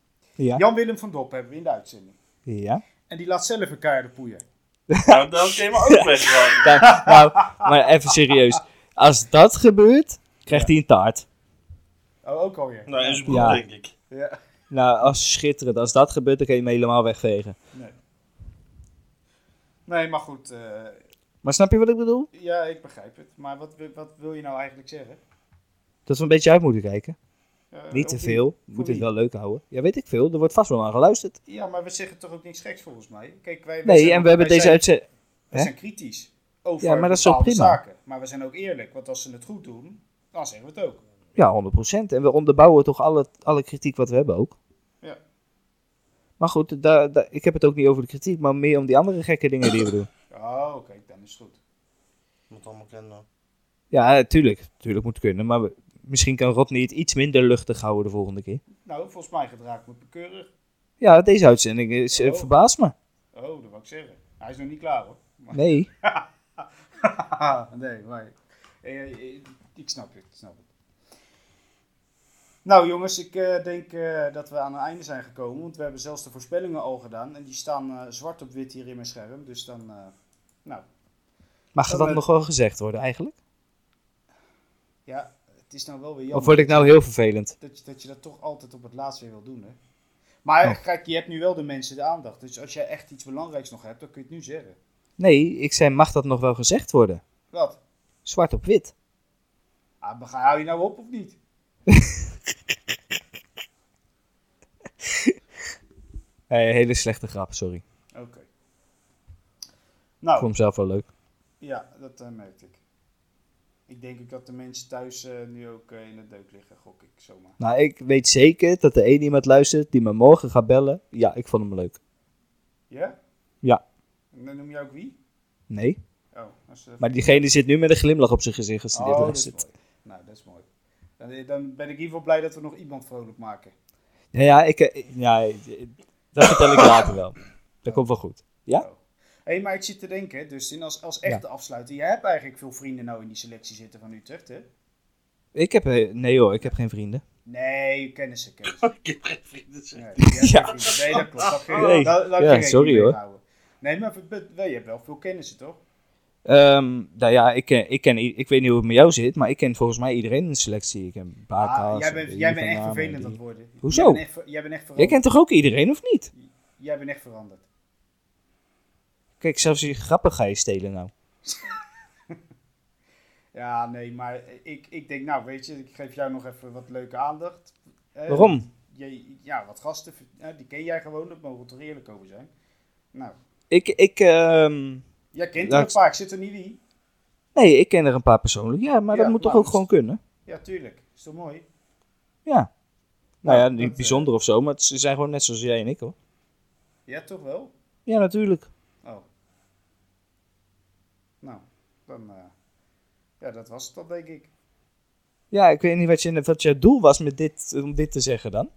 Ja. Jan-Willem van Dop hebben we in de uitzending. ja. En die laat zelf een keiharde poeien. Nou, dan kun je me ook wegruimen. Nou, nou, maar even serieus. Als dat gebeurt, krijgt hij een taart. Oh, ook alweer. Nou, in zijn broek, Ja. denk ik. Ja. Nou, als schitterend. Als dat gebeurt, dan kan je hem helemaal wegvegen. Nee. Nee, maar goed. eh, Maar snap je wat ik bedoel? ja, ik begrijp het. Maar wat, wat wil je nou eigenlijk zeggen? Dat we een beetje uit moeten kijken. Eh, Niet te veel. We Voor moeten het wel leuk houden. Ja, weet ik veel. Er wordt vast wel aan geluisterd. Ja, maar we zeggen toch ook niks geks volgens mij. Kijk, wij, wij Nee, zijn en we hebben deze zijn, uitzending... We zijn kritisch over Ja, maar dat is prima. zaken. Maar we zijn ook eerlijk, want als ze het goed doen, dan zeggen we het ook. Ja, 100%. En we onderbouwen toch alle, alle kritiek wat we hebben ook. Ja. Maar goed, daar, daar- ik heb het ook niet over de kritiek, maar meer om die andere gekke dingen die we doen. Oh, oké, dan is het goed. Moet allemaal kennen. Ja, tuurlijk. Tuurlijk moet kunnen. Maar we- misschien kan Rodney het iets minder luchtig houden de volgende keer. Nou, volgens mij gedraag ik me bekeurig. Ja, deze uitzending is, eh, Oh. verbaast me. Oh, dat wou ik zeggen. Hij is nog niet klaar hoor. Maar- Nee. (laughs) nee, maar eh, eh, ik snap het, ik snap het. Nou jongens, ik denk dat we aan het einde zijn gekomen, want we hebben zelfs de voorspellingen al gedaan en die staan zwart op wit hier in mijn scherm. Dus dan, nou, Mag dat nog wel gezegd worden eigenlijk? ja, het is nou wel weer jammer. Of word ik nou heel vervelend? dat, je, dat je dat toch altijd op het laatst weer wil doen, hè? Maar Oh. kijk, je hebt nu wel de mensen de aandacht. Dus als jij echt iets belangrijks nog hebt, dan kun je het nu zeggen. Nee, ik zei, mag dat nog wel gezegd worden? Wat? Zwart op wit. Ah, bega- hou je nou op of niet? (laughs) Hey, hele slechte grap, sorry. Oké. Nou, vond hem zelf wel leuk. ja, dat eh, merkte ik. Ik denk ook dat de mensen thuis eh, nu ook eh, in de deuk liggen, gok ik zomaar. Nou, ik weet zeker dat er één iemand luistert die me morgen gaat bellen. Ja, ik vond hem leuk. Ja? Ja. En dan noem je ook wie? Nee. Oh, is, eh, Maar diegene zit nu met een glimlach op zijn gezicht als hij dit oh, is luistert. Nou, dat is mooi. Dan, dan ben ik in ieder geval blij dat we nog iemand vrolijk maken. Ja, ja, ik, ja, dat vertel ik later wel. Dat komt wel goed. Ja. Oh. Hé, maar ik zit te denken, dus in als, als echte afsluiter, jij hebt eigenlijk veel vrienden nou in die selectie zitten van Utrecht, hè? Ik heb, eh, nee hoor, ik heb geen vrienden. Nee, kennissen, kennissen. (laughs) Ik heb geen vrienden. zeg. Nee, Ja. geen vrienden. nee dat klopt. Dat je, Nee. Ja, sorry, hoor. houden. Nee, maar je hebt wel veel kennissen, toch? Ehm, nou ja, ik, ken, ik, ken, ik weet niet hoe het met jou zit, maar ik ken volgens mij iedereen in de selectie. Ik ken Bakas. Ah, jij bent, jij bent echt vervelend aan het worden. Hoezo? Jij bent echt, jij bent echt Jij veranderd. kent toch ook iedereen, of niet? Jij bent echt veranderd. Kijk, zelfs je grappen ga je stelen nou. (laughs) Ja, nee, maar ik, ik denk, nou, weet je, ik geef jou nog even wat leuke aandacht. Eh, Waarom? Je, ja, wat gasten, eh, die ken jij gewoon, dat mogen er eerlijk over zijn. Nou, Ik, ik, ehm, jij kent er een paar, ik zit er niet wie. nee, ik ken er een paar persoonlijk. Ja, maar Ja, dat moet toch nou, ook gewoon kunnen? Ja, tuurlijk. Is toch mooi? Ja. Nou ja, dat, niet eh, bijzonder of zo, maar ze zijn gewoon net zoals jij en ik hoor. Ja, toch wel? Ja, natuurlijk. Oh. Nou, dan, eh, ja, dat was het dan, denk ik. Ja, ik weet niet wat je, wat je doel was met dit, om dit te zeggen dan.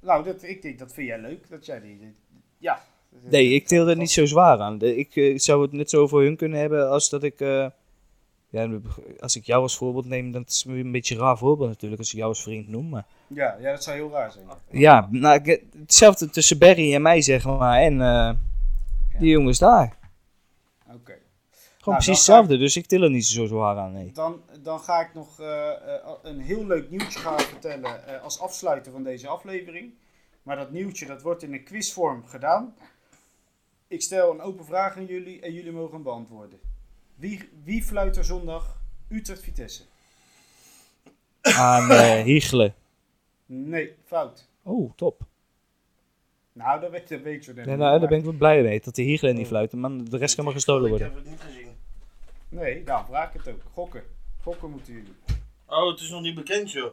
Nou, dat, ik denk, dat vind jij leuk, dat jij die, die- ja. Nee, ik til er niet zo zwaar aan. Ik eh, zou het net zo voor hun kunnen hebben als dat ik... eh, ja, als ik jou als voorbeeld neem, dan is het een beetje een raar voorbeeld natuurlijk als ik jou als vriend noem. Maar Ja, ja, dat zou heel raar zijn. ja, nou, ik- hetzelfde tussen Barry en mij zeg maar en die jongens daar. Oké. Gewoon Nou, precies ik- hetzelfde, dus ik til er niet zo zwaar aan, nee. Dan, dan ga ik nog eh, eh, een heel leuk nieuwtje gaan vertellen eh, als afsluiter van deze aflevering. Maar dat nieuwtje dat wordt in een quizvorm gedaan. Ik stel een open vraag aan jullie en jullie mogen hem beantwoorden. Wie, wie fluit er zondag Utrecht-Vitesse? Aan eh (laughs) Hiegelen. Nee, fout. Oh, top. Nou, dat weet, dat weet je niet, nou, daar ben ik wel blij mee, dat die Hiegelen niet fluiten, maar de rest kan maar gestolen worden. Ik heb het niet gezien. Nee, daarom vraag ik het ook. Gokken. Gokken moeten jullie. Oh, het is nog niet bekend, joh.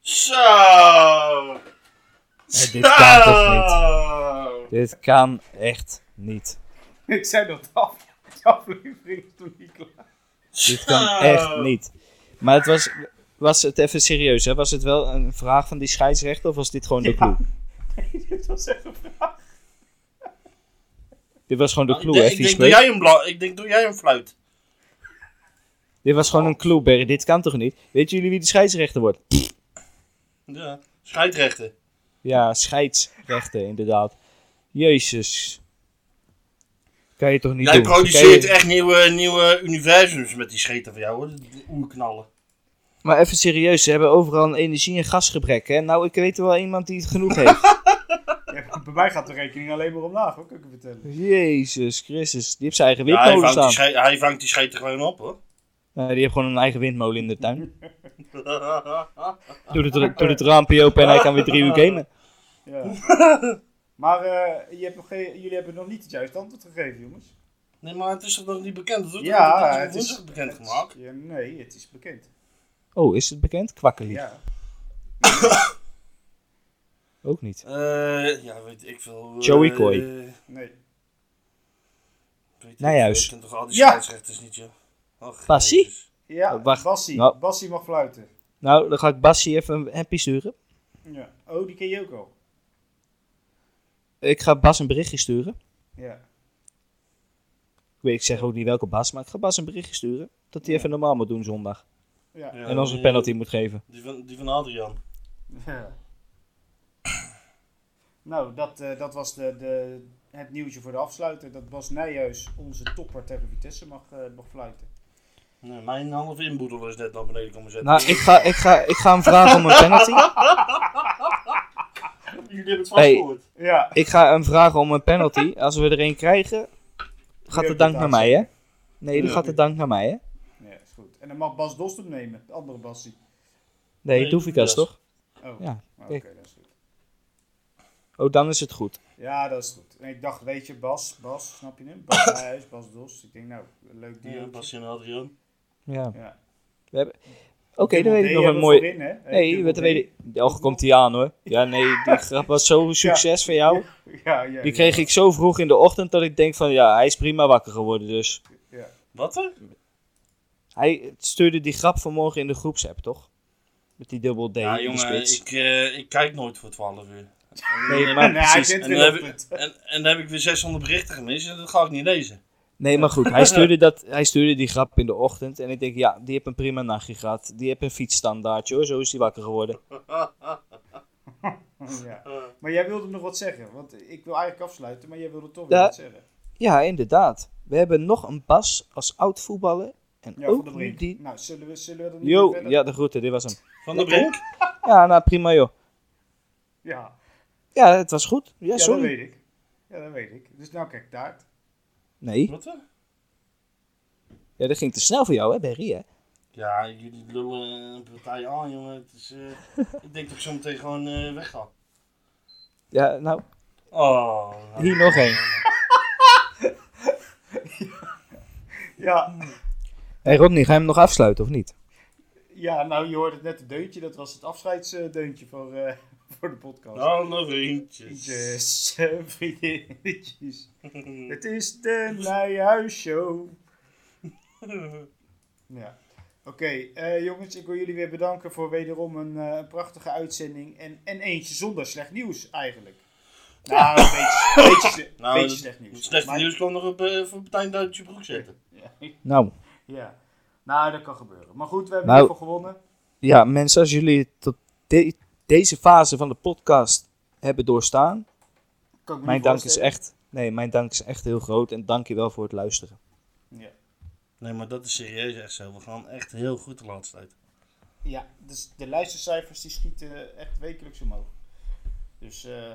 Zo! Nee, dit kan toch niet? Dit kan echt niet. Ik zei dat af- de aflevering is nog niet klaar. Dit kan echt niet. Maar het was, was het even serieus, hè? Was het wel een vraag van die scheidsrechter of was dit gewoon de Ja. clue? (laughs) Nee, dit was echt een. Dit was gewoon de Nou, clue, ik, hè, ik, denk, doe jij een ik denk, doe jij een fluit. Dit was gewoon een clue, Berry. Dit kan toch niet? Weten jullie wie de scheidsrechter wordt? Ja. Scheidrechten. Ja, scheidsrechter, inderdaad. Jezus. Kan je toch niet Jij doen? produceert je- echt nieuwe, nieuwe universums met die scheten van jou, hoor. De oerknallen. Maar even serieus, ze hebben overal een energie- en gasgebrek, hè? Nou, ik weet er wel iemand die het genoeg heeft. (laughs) Bij mij gaat de rekening alleen maar omlaag, hoor, kan ik je vertellen. Jezus Christus. Die heeft zijn eigen Ja, hij, windmolen vangt die staan. hij vangt die scheten gewoon op, hoor. Nee, die heeft gewoon een eigen windmolen in de tuin. (laughs) Doe het, doe het raampje open en hij kan weer drie uur gamen. Ja. (laughs) maar eh, je hebt nog geen, jullie hebben nog niet het juiste antwoord gegeven, jongens. Nee, maar het is toch nog niet bekend? Dat wordt Ja, het is bekend het is- gemaakt? Ja, nee, het is bekend. Oh, is het bekend? Kwakkelie. Ja. (coughs) Ook niet. Eh, ja, weet ik veel. eh, Joey Coy. Nee. weet Nou, ik juist. veel. Ik ken toch al die Ja. scheidsrechters niet, joh. Och? Jezus. Ja, Oh, wacht. Bassie. Nou. Bassie mag fluiten. Nou, dan ga ik Bassie even een happy sturen. Ja. Oh, die ken je ook al. Ik ga Bas een berichtje sturen. Ja. Ik, weet, ik zeg ook niet welke Bas, maar ik ga Bas een berichtje sturen. Dat hij even normaal moet doen zondag. Ja. En ons een penalty moet geven. Die van, die van Adrian. Ja. Nou, dat, eh, dat was de, de, het nieuwtje voor de afsluiter. Dat Bas Nijhuis, onze topper tegen Vitesse, mag, eh, mag fluiten. Nee, mijn halve inboedel is net naar beneden komen zetten. Nou, ik ga, ik ga, ik ga hem vragen om een penalty. (laughs) Jullie hebben het vast Hey. gehoord. Ja. Ik ga hem vragen om een penalty. Als we er een krijgen, gaat de dank naar mij, hè? Nee, dan gaat de dank naar mij, hè? Ja, is goed. En dan mag Bas Dost hem nemen, de andere Bassie. Nee, Nee, Doefikas, Doefikas. toch? Oh, Ja, oké, dat is goed. Oh, dan is het goed. Ja, dat is goed. En ik dacht, weet je, Bas, Bas, snap je hem? Bas (laughs) Nijhuis, Bas Dost. Ik denk, nou, leuk Ja, duo. Bastien en Adrian. Ja. Ja. We hebben... Oké, dan weet ik nog een mooi. Nee, wat weet ik... Och, komt hij aan, hoor. Ja, nee, die (laughs) grap was zo succes van jou. (laughs) Ja, ja, Die kreeg ja. ik zo vroeg in de ochtend dat ik denk van... Ja, hij is prima wakker geworden, dus... Ja. Wat er? Hij stuurde die grap vanmorgen in de groepsapp, toch? Met die dubbel D Ja, jongen, ik, eh, ik kijk nooit voor 12 uur. Nee, maar (laughs) Nee, hij precies. En weer dan, heb ik, en, en dan heb ik weer 600 berichten gemist en dat ga ik niet lezen. Nee, maar goed. Hij (laughs) stuurde, dat, hij stuurde die grap in de ochtend. En ik denk, ja, die heeft een prima nachtje gehad. Die heeft een fietsstandaardje hoor. Zo is hij wakker geworden. (laughs) Ja. Maar jij wilde nog wat zeggen, want ik wil eigenlijk afsluiten, maar jij wilde toch Ja. nog wat zeggen. Ja, inderdaad. We hebben nog een Bas als oud voetballer. En Ja, van ook de die... Nou, zullen we, zullen we er niet Yo, verder? ja, de groeten. Dit was hem. Van de Brink? Ja, nou prima joh. Ja. Ja, het was goed. Ja, Ja, dat weet ik. Ja, dat weet ik. Dus nou kijk, taart. Nee. Wat dan? Ja, dat ging te snel voor jou hè, Berry hè? Ja, jullie lullen een partij aan, jongen. Het is, eh, (laughs) ik denk dat ik zo meteen gewoon eh wegga. Ja, nou, Oh. nou. hier nog één. (laughs) Ja. Hé Rodney, ga je hem nog afsluiten of niet? ja, nou je hoorde net het deuntje. Dat was het afscheidsdeuntje voor, eh, (laughs) voor de podcast. Alle vriendjes. Vriendjes, (laughs) eh, vriendinnetjes. (laughs) Het is de Nijhuisshow. Ja. Oké, eh, jongens, ik wil jullie weer bedanken voor wederom een eh, een prachtige uitzending. En, en eentje zonder slecht nieuws eigenlijk. Nou, een beetje, een beetje, Nou, beetje slecht nieuws. Het slechte Maar- nieuws kwam nog op uh, voor Martijn Duitse broek zetten. Ja, Nou, ja, nou dat kan gebeuren. Maar goed, we hebben Nou, in ieder geval gewonnen. ja mensen, als jullie tot de- deze fase van de podcast hebben doorstaan, Kan ik me mijn niet dank is echt, nee, mijn dank is echt heel groot en dank je wel voor het luisteren. Ja. Nee, maar dat is serieus echt zo. We gaan echt heel goed de laatste tijd. Ja, dus de luistercijfers die schieten echt wekelijks omhoog. Dus eh,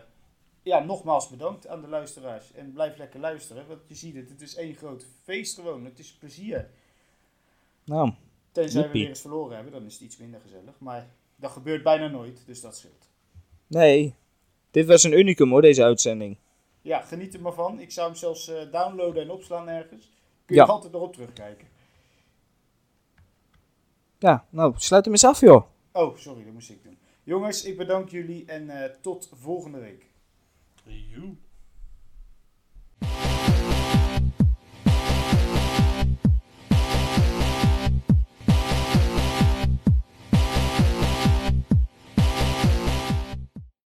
ja, nogmaals bedankt aan de luisteraars. En blijf lekker luisteren, want je ziet het, het is één groot feest gewoon. Het is plezier. Nou, Tenzij we weer eens verloren hebben, dan is het iets minder gezellig. Maar dat gebeurt bijna nooit, dus dat scheelt. nee, dit was een unicum hoor, deze uitzending. Ja, geniet er maar van. Ik zou hem zelfs eh, downloaden en opslaan ergens. Kun je Ja. altijd erop terugkijken. Ja, nou, sluit hem eens af joh. Oh, sorry, dat moest ik doen. Jongens, ik bedank jullie en eh, tot volgende week. Joe.